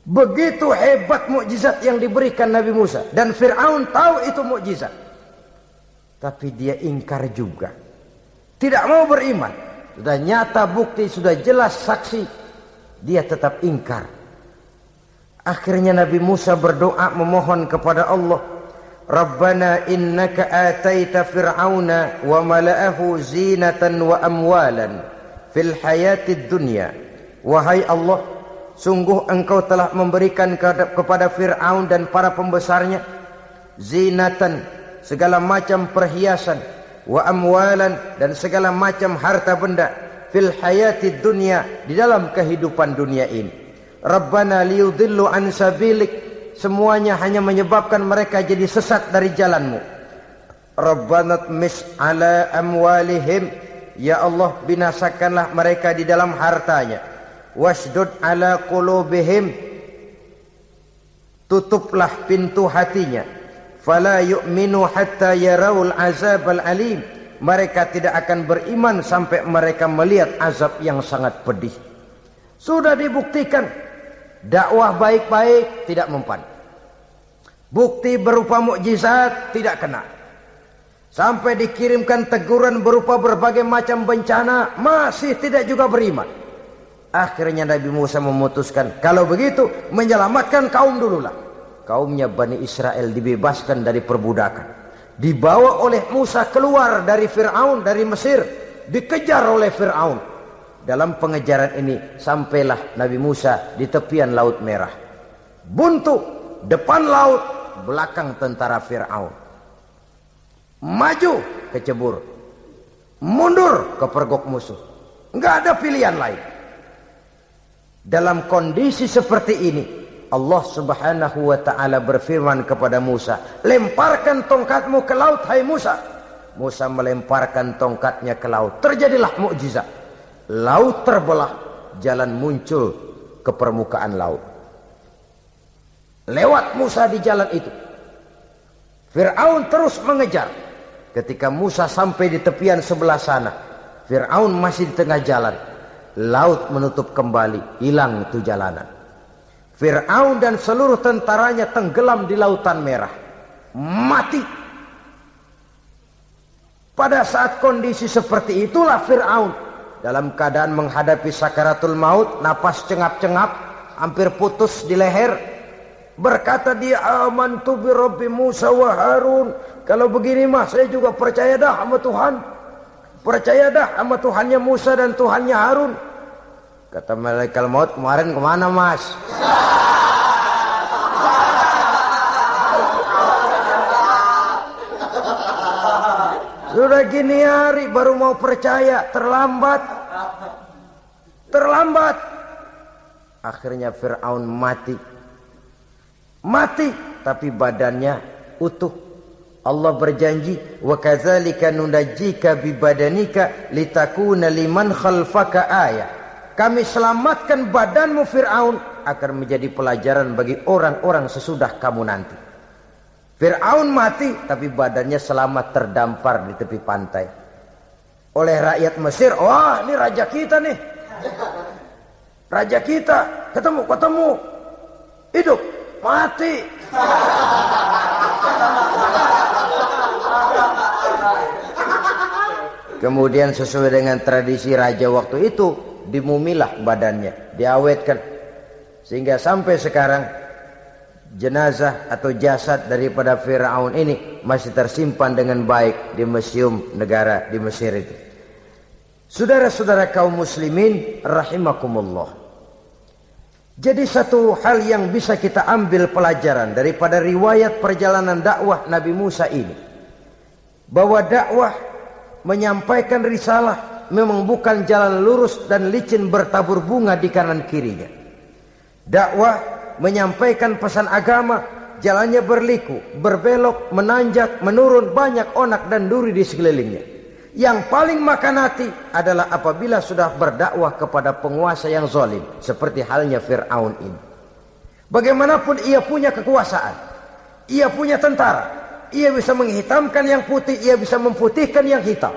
Begitu hebat mukjizat yang diberikan Nabi Musa dan Firaun tahu itu mukjizat. Tapi dia ingkar juga. Tidak mau beriman. Sudah nyata bukti, sudah jelas saksi. Dia tetap ingkar. Akhirnya Nabi Musa berdoa memohon kepada Allah. Rabbana innaka ataita fir'auna wa mala'ahu zinatan wa amwalan fil hayatid dunya. Wahai Allah, Sungguh engkau telah memberikan kepada Fir'aun dan para pembesarnya zinatan, segala macam perhiasan, wa amwalan dan segala macam harta benda fil hayati dunia di dalam kehidupan dunia ini. Rabbana liyudillu an sabilik semuanya hanya menyebabkan mereka jadi sesat dari jalanmu. Rabbana mis ala amwalihim ya Allah binasakanlah mereka di dalam hartanya wasdud ala qulubihim. Tutuplah pintu hatinya. Fala yu'minu hatta yarawul azab al alim. Mereka tidak akan beriman sampai mereka melihat azab yang sangat pedih. Sudah dibuktikan. Dakwah baik-baik tidak mempan. Bukti berupa mukjizat tidak kena. Sampai dikirimkan teguran berupa berbagai macam bencana masih tidak juga beriman Akhirnya Nabi Musa memutuskan, kalau begitu menyelamatkan kaum dululah. Kaumnya Bani Israel dibebaskan dari perbudakan. Dibawa oleh Musa keluar dari Fir'aun, dari Mesir. Dikejar oleh Fir'aun. Dalam pengejaran ini sampailah Nabi Musa di tepian Laut Merah. Buntu, depan laut, belakang tentara Fir'aun. Maju ke cebur. Mundur ke pergok musuh. Enggak ada pilihan lain. Dalam kondisi seperti ini, Allah Subhanahu wa taala berfirman kepada Musa, "Lemparkan tongkatmu ke laut, hai Musa." Musa melemparkan tongkatnya ke laut. Terjadilah mukjizat. Laut terbelah, jalan muncul ke permukaan laut. Lewat Musa di jalan itu. Fir'aun terus mengejar. Ketika Musa sampai di tepian sebelah sana, Fir'aun masih di tengah jalan laut menutup kembali, hilang itu jalanan. Fir'aun dan seluruh tentaranya tenggelam di lautan merah. Mati. Pada saat kondisi seperti itulah Fir'aun. Dalam keadaan menghadapi sakaratul maut, napas cengap-cengap, hampir putus di leher. Berkata dia, amantu bi Rabbi Musa wa Harun. Kalau begini mah saya juga percaya dah sama Tuhan. Percaya dah sama Tuhannya Musa dan Tuhannya Harun. Kata malaikat maut kemarin ke mana mas? Sudah gini hari baru mau percaya, terlambat. Terlambat. Akhirnya Fir'aun mati. Mati, tapi badannya utuh. Allah berjanji, "Wa kadzalika nunajjika bi badanika litakuna liman khalfaka ayah." Kami selamatkan badanmu Fir'aun agar menjadi pelajaran bagi orang-orang sesudah kamu nanti. Fir'aun mati tapi badannya selamat terdampar di tepi pantai. Oleh rakyat Mesir, wah ini raja kita nih. Raja kita, ketemu, ketemu. Hidup, mati. Kemudian sesuai dengan tradisi raja waktu itu, dimumilah badannya, diawetkan. Sehingga sampai sekarang jenazah atau jasad daripada Firaun ini masih tersimpan dengan baik di museum negara di Mesir itu. Saudara-saudara kaum muslimin rahimakumullah. Jadi satu hal yang bisa kita ambil pelajaran daripada riwayat perjalanan dakwah Nabi Musa ini. Bahwa dakwah menyampaikan risalah memang bukan jalan lurus dan licin bertabur bunga di kanan kirinya. Dakwah menyampaikan pesan agama, jalannya berliku, berbelok, menanjak, menurun banyak onak dan duri di sekelilingnya. Yang paling makan hati adalah apabila sudah berdakwah kepada penguasa yang zalim, seperti halnya Fir'aun ini. Bagaimanapun ia punya kekuasaan, ia punya tentara, ia bisa menghitamkan yang putih, ia bisa memutihkan yang hitam.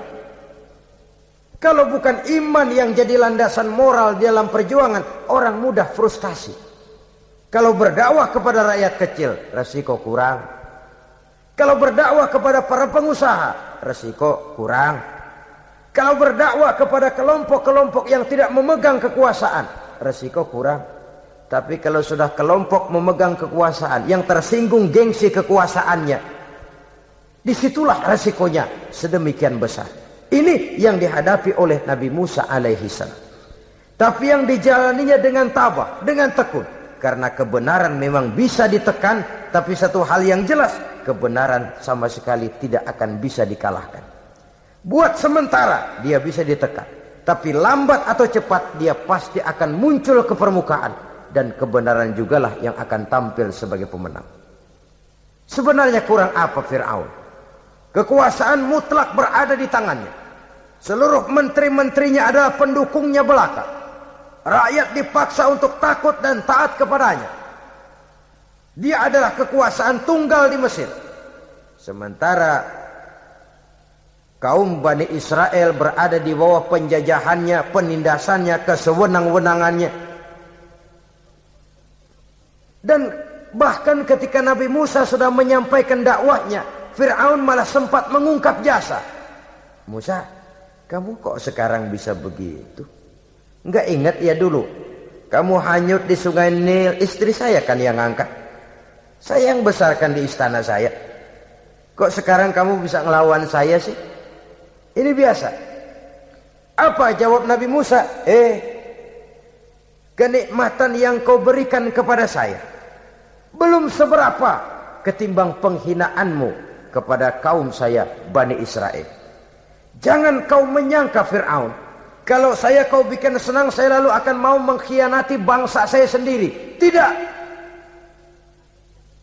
Kalau bukan iman yang jadi landasan moral dalam perjuangan, orang mudah frustasi. Kalau berdakwah kepada rakyat kecil, resiko kurang. Kalau berdakwah kepada para pengusaha, resiko kurang. Kalau berdakwah kepada kelompok-kelompok yang tidak memegang kekuasaan, resiko kurang. Tapi kalau sudah kelompok memegang kekuasaan, yang tersinggung gengsi kekuasaannya, di situlah resikonya sedemikian besar. Ini yang dihadapi oleh Nabi Musa alaihi salam. Tapi yang dijalaninya dengan tabah, dengan tekun. Karena kebenaran memang bisa ditekan, tapi satu hal yang jelas, kebenaran sama sekali tidak akan bisa dikalahkan. Buat sementara dia bisa ditekan, tapi lambat atau cepat dia pasti akan muncul ke permukaan dan kebenaran jugalah yang akan tampil sebagai pemenang. Sebenarnya kurang apa Firaun? Kekuasaan mutlak berada di tangannya. Seluruh menteri-menterinya adalah pendukungnya belaka. Rakyat dipaksa untuk takut dan taat kepadanya. Dia adalah kekuasaan tunggal di Mesir. Sementara kaum Bani Israel berada di bawah penjajahannya, penindasannya, kesewenang-wenangannya. Dan bahkan ketika Nabi Musa sudah menyampaikan dakwahnya, Fir'aun malah sempat mengungkap jasa. Musa, kamu kok sekarang bisa begitu? Enggak ingat ya dulu. Kamu hanyut di sungai Nil, istri saya kan yang angkat. Saya yang besarkan di istana saya. Kok sekarang kamu bisa ngelawan saya sih? Ini biasa. Apa jawab Nabi Musa? Eh, kenikmatan yang kau berikan kepada saya belum seberapa ketimbang penghinaanmu kepada kaum saya Bani Israel. Jangan kau menyangka Fir'aun kalau saya kau bikin senang, saya lalu akan mau mengkhianati bangsa saya sendiri. Tidak.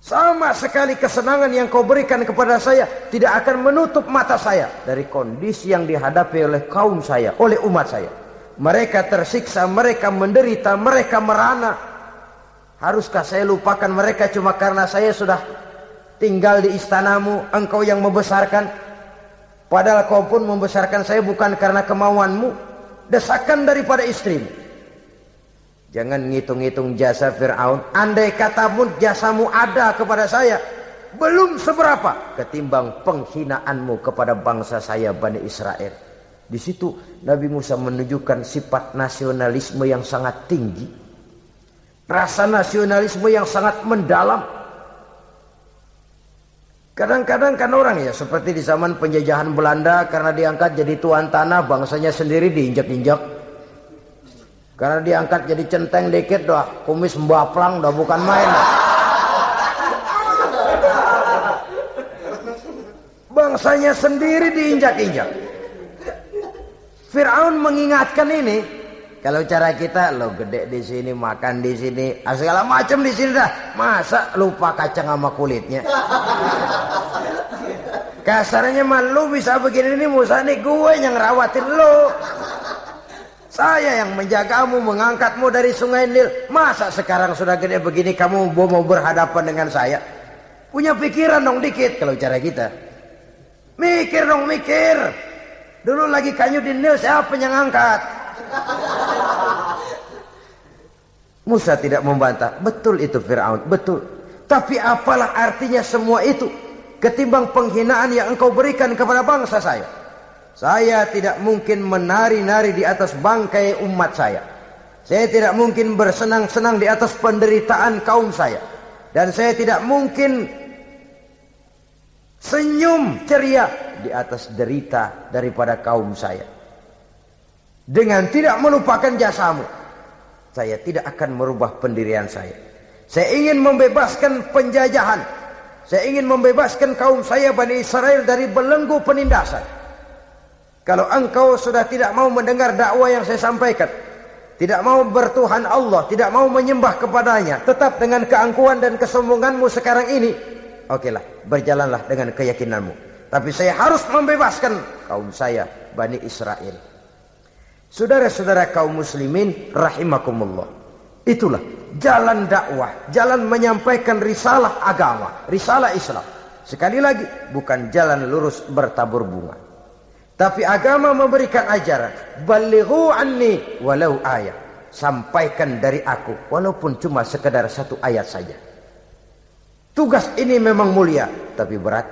Sama sekali kesenangan yang kau berikan kepada saya tidak akan menutup mata saya dari kondisi yang dihadapi oleh kaum saya, oleh umat saya. Mereka tersiksa, mereka menderita, mereka merana. Haruskah saya lupakan mereka cuma karena saya sudah tinggal di istanamu, engkau yang membesarkan. Padahal kau pun membesarkan saya bukan karena kemauanmu, desakan daripada istrimu. Jangan ngitung-ngitung jasa Fir'aun. Andai kata pun jasamu ada kepada saya. belum seberapa ketimbang penghinaanmu kepada bangsa saya Bani Israel. Di situ Nabi Musa menunjukkan sifat nasionalisme yang sangat tinggi. Rasa nasionalisme yang sangat mendalam. Kadang-kadang kan orang ya seperti di zaman penjajahan Belanda karena diangkat jadi tuan tanah bangsanya sendiri diinjak-injak. Karena diangkat jadi centeng dikit doh, kumis mbaplang doh bukan main. Bangsanya sendiri diinjak-injak. Fir'aun mengingatkan ini. Kalau cara kita lo gede di sini, makan di sini, ah, segala macam di sini dah. Masa lupa kacang sama kulitnya? *laughs* Kasarnya mah lu bisa begini ini Musa nih gue yang rawatin lu. Saya yang menjagamu, mengangkatmu dari sungai Nil. Masa sekarang sudah gede begini kamu mau berhadapan dengan saya? Punya pikiran dong dikit kalau cara kita. Mikir dong mikir. Dulu lagi kayu di Nil siapa yang angkat? Musa tidak membantah. Betul itu Fir'aun. Betul. Tapi apalah artinya semua itu. Ketimbang penghinaan yang engkau berikan kepada bangsa saya. Saya tidak mungkin menari-nari di atas bangkai umat saya. Saya tidak mungkin bersenang-senang di atas penderitaan kaum saya. Dan saya tidak mungkin senyum ceria di atas derita daripada kaum saya. Dengan tidak melupakan jasamu, saya tidak akan merubah pendirian saya. Saya ingin membebaskan penjajahan. Saya ingin membebaskan kaum saya Bani Israel dari belenggu penindasan. Kalau engkau sudah tidak mau mendengar dakwah yang saya sampaikan, tidak mau bertuhan Allah, tidak mau menyembah kepadanya, tetap dengan keangkuhan dan kesombonganmu sekarang ini, okelah, berjalanlah dengan keyakinanmu. Tapi saya harus membebaskan kaum saya, Bani Israel. Saudara-saudara kaum muslimin rahimakumullah. Itulah jalan dakwah, jalan menyampaikan risalah agama, risalah Islam. Sekali lagi, bukan jalan lurus bertabur bunga. Tapi agama memberikan ajaran, balighu anni walau ayat. Sampaikan dari aku walaupun cuma sekedar satu ayat saja. Tugas ini memang mulia tapi berat.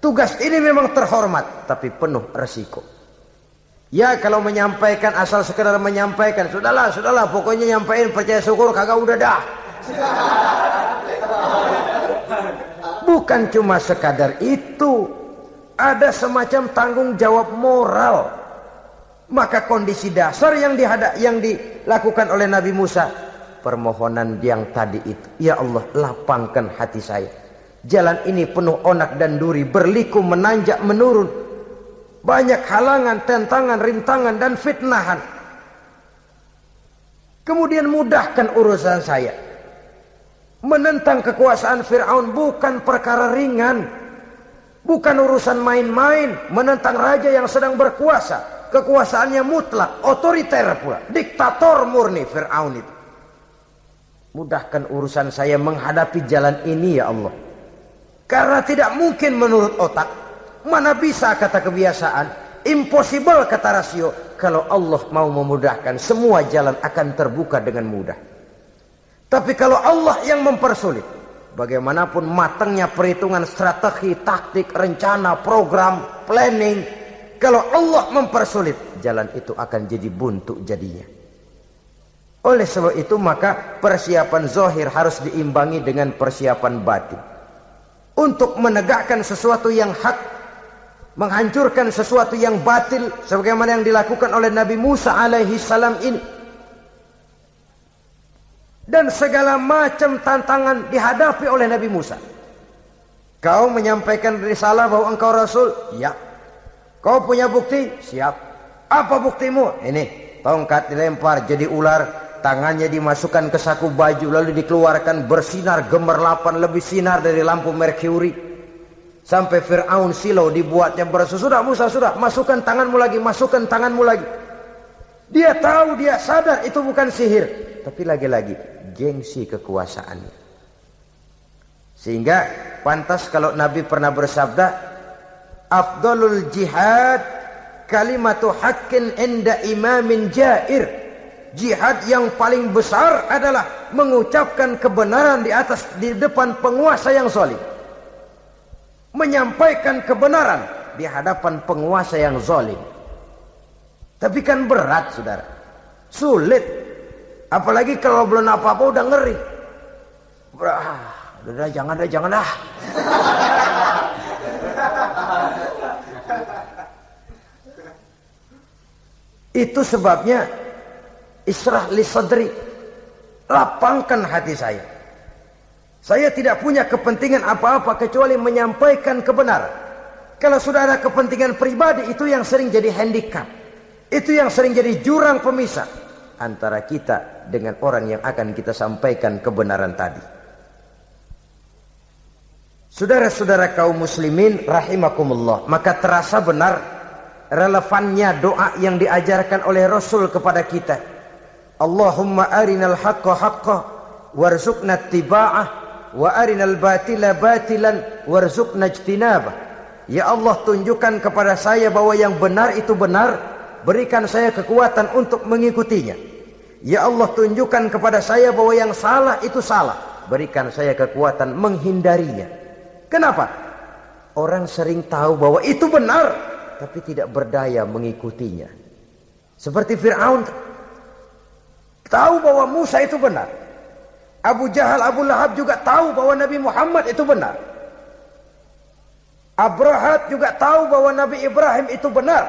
Tugas ini memang terhormat tapi penuh resiko. Ya kalau menyampaikan asal sekedar menyampaikan Sudahlah, sudahlah Pokoknya nyampaikan percaya syukur kagak udah dah. Bukan cuma sekadar itu Ada semacam tanggung jawab moral. Maka kondisi dasar yang dihadap, yang dilakukan oleh Nabi Musa Permohonan yang tadi itu Ya Allah lapangkan hati saya. Jalan ini penuh onak dan duri Berliku menanjak menurun banyak halangan, tentangan, rintangan dan fitnahan. Kemudian mudahkan urusan saya. Menentang kekuasaan Fir'aun bukan perkara ringan. Bukan urusan main-main. Menentang raja yang sedang berkuasa. Kekuasaannya mutlak, otoriter pula. Diktator murni Fir'aun itu. Mudahkan urusan saya menghadapi jalan ini ya Allah. Karena tidak mungkin menurut otak Mana bisa kata kebiasaan, impossible kata rasio. Kalau Allah mau memudahkan, semua jalan akan terbuka dengan mudah. Tapi kalau Allah yang mempersulit, bagaimanapun matangnya perhitungan strategi, taktik, rencana, program, planning, kalau Allah mempersulit, jalan itu akan jadi buntu jadinya. Oleh sebab itu maka persiapan zohir harus diimbangi dengan persiapan batin. Untuk menegakkan sesuatu yang hak menghancurkan sesuatu yang batil sebagaimana yang dilakukan oleh Nabi Musa alaihi salam ini. Dan segala macam tantangan dihadapi oleh Nabi Musa. Kau menyampaikan risalah bahwa engkau rasul? Ya. Kau punya bukti? Siap. Apa buktimu? Ini tongkat dilempar jadi ular tangannya dimasukkan ke saku baju lalu dikeluarkan bersinar gemerlapan lebih sinar dari lampu merkuri Sampai Fir'aun silau dibuatnya bersesudah Musa sudah masukkan tanganmu lagi, masukkan tanganmu lagi. Dia tahu, dia sadar itu bukan sihir. Tapi lagi-lagi gengsi kekuasaannya. Sehingga pantas kalau Nabi pernah bersabda, Afdalul jihad kalimatu haqqin inda imamin jair. Jihad yang paling besar adalah mengucapkan kebenaran di atas di depan penguasa yang solid. Menyampaikan kebenaran di hadapan penguasa yang zalim. Tapi kan berat, saudara. Sulit. Apalagi kalau belum apa-apa udah ngeri. Ah, udah, jangan dah, jangan dah. Itu sebabnya Israh li sadri. Lapangkan hati saya. Saya tidak punya kepentingan apa-apa kecuali menyampaikan kebenaran. Kalau sudah ada kepentingan pribadi itu yang sering jadi handicap. Itu yang sering jadi jurang pemisah antara kita dengan orang yang akan kita sampaikan kebenaran tadi. Saudara-saudara kaum muslimin rahimakumullah, maka terasa benar relevannya doa yang diajarkan oleh Rasul kepada kita. Allahumma arinal haqqa haqqa warzuqna tiba'ah wa arinal batila batilan warzuqna ijtinabah. Ya Allah tunjukkan kepada saya bahwa yang benar itu benar, berikan saya kekuatan untuk mengikutinya. Ya Allah tunjukkan kepada saya bahwa yang salah itu salah, berikan saya kekuatan menghindarinya. Kenapa? Orang sering tahu bahwa itu benar, tapi tidak berdaya mengikutinya. Seperti Fir'aun tahu bahwa Musa itu benar. Abu Jahal, Abu Lahab juga tahu bahwa Nabi Muhammad itu benar. Abrahat juga tahu bahwa Nabi Ibrahim itu benar.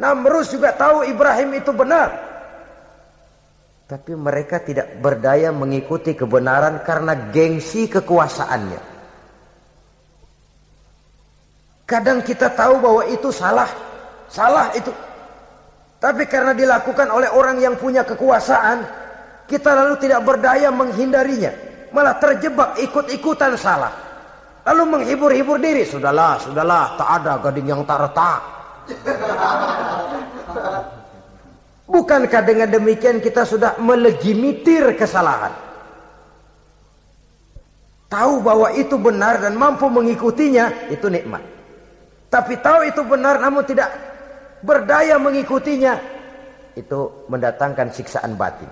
Namrus juga tahu Ibrahim itu benar. Tapi mereka tidak berdaya mengikuti kebenaran karena gengsi kekuasaannya. Kadang kita tahu bahwa itu salah. Salah itu. Tapi karena dilakukan oleh orang yang punya kekuasaan, kita lalu tidak berdaya menghindarinya. Malah terjebak ikut-ikutan salah. Lalu menghibur-hibur diri. Sudahlah, sudahlah, tak ada gading yang tak retak. Bukankah dengan demikian kita sudah melegimitir kesalahan? Tahu bahwa itu benar dan mampu mengikutinya, itu nikmat. Tapi tahu itu benar namun tidak berdaya mengikutinya, itu mendatangkan siksaan batin.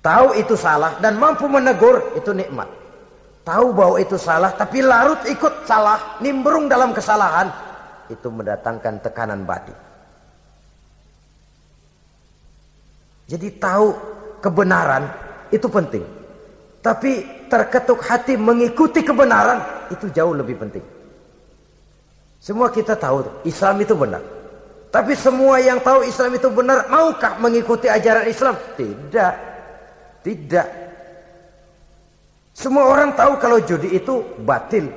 Tahu itu salah dan mampu menegur, itu nikmat. Tahu bahwa itu salah tapi larut ikut salah, nimbrung dalam kesalahan, itu mendatangkan tekanan batin. Jadi tahu kebenaran itu penting. Tapi terketuk hati mengikuti kebenaran itu jauh lebih penting. Semua kita tahu Islam itu benar. Tapi semua yang tahu Islam itu benar maukah mengikuti ajaran Islam? Tidak. Tidak. Semua orang tahu kalau judi itu batil.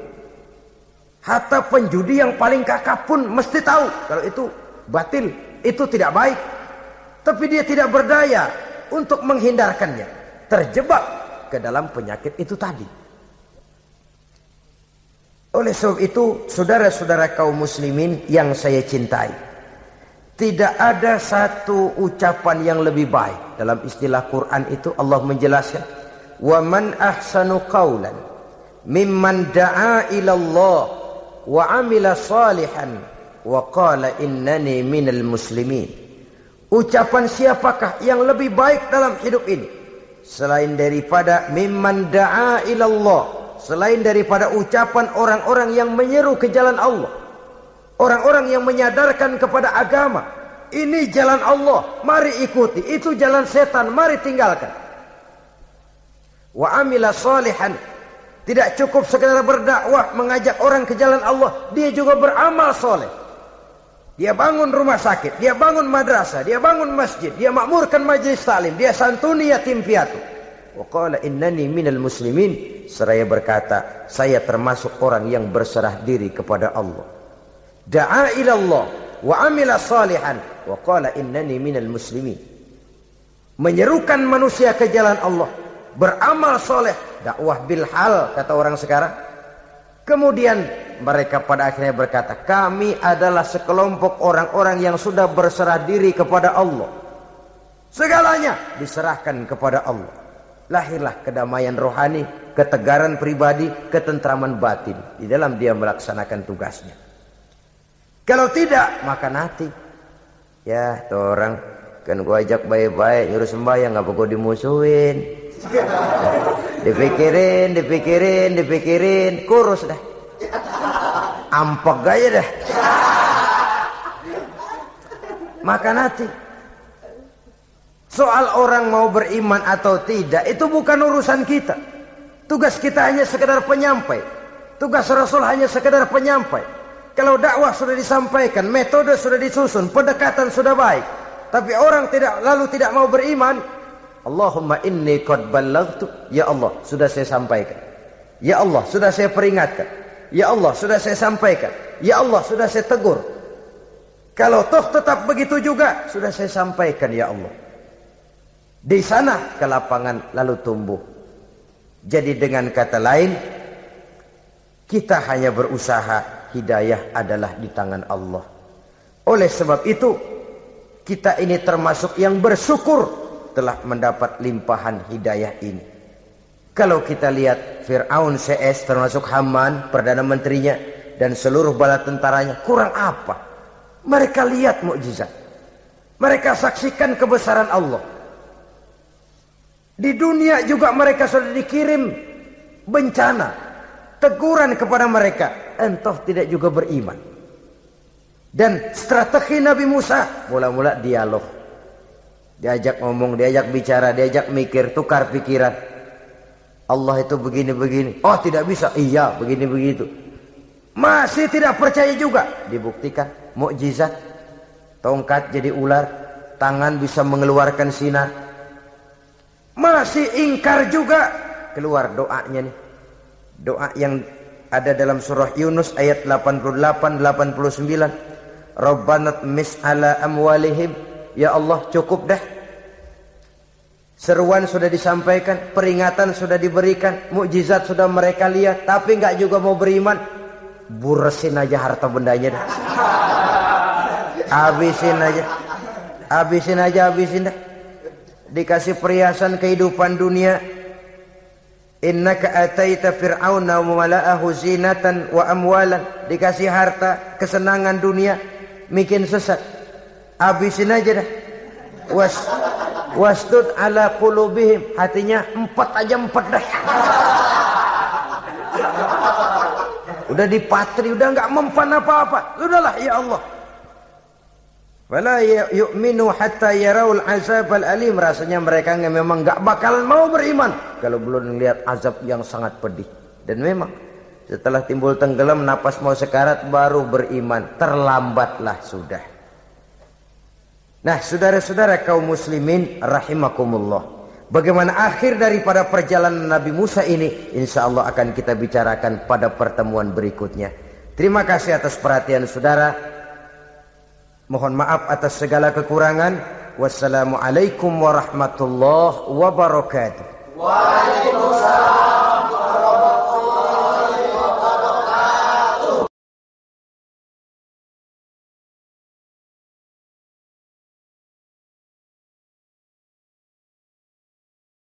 Hatta penjudi yang paling kakak pun mesti tahu kalau itu batil, itu tidak baik. Tapi dia tidak berdaya untuk menghindarkannya. Terjebak ke dalam penyakit itu tadi. Oleh sebab itu, saudara-saudara kaum muslimin yang saya cintai. Tidak ada satu ucapan yang lebih baik. Dalam istilah Quran itu Allah menjelaskan. Wa man ahsanu qawlan mimman da'a ila Allah wa amila salihan wa qala innani minal muslimin. Ucapan siapakah yang lebih baik dalam hidup ini? Selain daripada mimman da'a ilallah. Selain daripada ucapan orang-orang yang menyeru ke jalan Allah. Orang-orang yang menyadarkan kepada agama. Ini jalan Allah, mari ikuti. Itu jalan setan, mari tinggalkan. Wa amila salihan. Tidak cukup sekedar berdakwah mengajak orang ke jalan Allah. Dia juga beramal soleh. Dia bangun rumah sakit, dia bangun madrasah, dia bangun masjid, dia makmurkan majlis salim, dia santuni yatim piatu. Wa qala innani minal muslimin. Seraya berkata, saya termasuk orang yang berserah diri kepada Allah. Da'a ila Allah wa amila salihan wa qala innani minal muslimin. Menyerukan manusia ke jalan Allah, beramal soleh, dakwah bil hal kata orang sekarang. Kemudian mereka pada akhirnya berkata, kami adalah sekelompok orang-orang yang sudah berserah diri kepada Allah. Segalanya diserahkan kepada Allah. Lahirlah kedamaian rohani, ketegaran pribadi, ketentraman batin di dalam dia melaksanakan tugasnya. Kalau tidak, maka nanti ya tuh orang kan gua ajak baik-baik nyuruh sembahyang apa gua dimusuhin. *laughs* dipikirin, dipikirin, dipikirin, kurus dah. ampek gaya deh. Makan hati. Soal orang mau beriman atau tidak itu bukan urusan kita. Tugas kita hanya sekedar penyampai. Tugas Rasul hanya sekedar penyampai. Kalau dakwah sudah disampaikan, metode sudah disusun, pendekatan sudah baik. Tapi orang tidak lalu tidak mau beriman. Allahumma inni qad ballaghtu. Ya Allah, sudah saya sampaikan. Ya Allah, sudah saya peringatkan. Ya Allah, sudah saya sampaikan. Ya Allah, sudah saya tegur. Kalau toh tetap begitu juga, sudah saya sampaikan ya Allah. Di sana kelapangan lalu tumbuh. Jadi dengan kata lain, kita hanya berusaha, hidayah adalah di tangan Allah. Oleh sebab itu, kita ini termasuk yang bersyukur telah mendapat limpahan hidayah ini. Kalau kita lihat Fir'aun CS termasuk Haman, Perdana Menterinya, dan seluruh bala tentaranya, kurang apa? Mereka lihat mukjizat. Mereka saksikan kebesaran Allah. Di dunia juga mereka sudah dikirim bencana, teguran kepada mereka, entah tidak juga beriman. Dan strategi Nabi Musa mula-mula dialog. Diajak ngomong, diajak bicara, diajak mikir, tukar pikiran. Allah itu begini-begini. Oh tidak bisa. Iya begini begitu. Masih tidak percaya juga. Dibuktikan. Mukjizat. Tongkat jadi ular. Tangan bisa mengeluarkan sinar. Masih ingkar juga. Keluar doanya nih. Doa yang ada dalam surah Yunus ayat 88-89. Rabbanat mis'ala amwalihim. Ya Allah cukup dah Seruan sudah disampaikan, peringatan sudah diberikan, mukjizat sudah mereka lihat, tapi nggak juga mau beriman. Buresin aja harta bendanya dah. Habisin aja. Habisin aja, habisin dah. Dikasih perhiasan kehidupan dunia. Innaka ataita fir'auna wa mala'ahu zinatan wa amwalan. Dikasih harta, kesenangan dunia, bikin sesat. Habisin aja dah. Was wastud ala qulubihim hatinya empat aja empat dah udah dipatri udah nggak mempan apa-apa udahlah ya Allah wala yu'minu hatta yaraul azab al alim rasanya mereka memang nggak bakal mau beriman kalau belum melihat azab yang sangat pedih dan memang setelah timbul tenggelam napas mau sekarat baru beriman terlambatlah sudah Nah, saudara-saudara kaum muslimin rahimakumullah. Bagaimana akhir daripada perjalanan Nabi Musa ini insya Allah akan kita bicarakan pada pertemuan berikutnya. Terima kasih atas perhatian saudara. Mohon maaf atas segala kekurangan. Wassalamualaikum warahmatullahi wabarakatuh. Waalaikumsalam.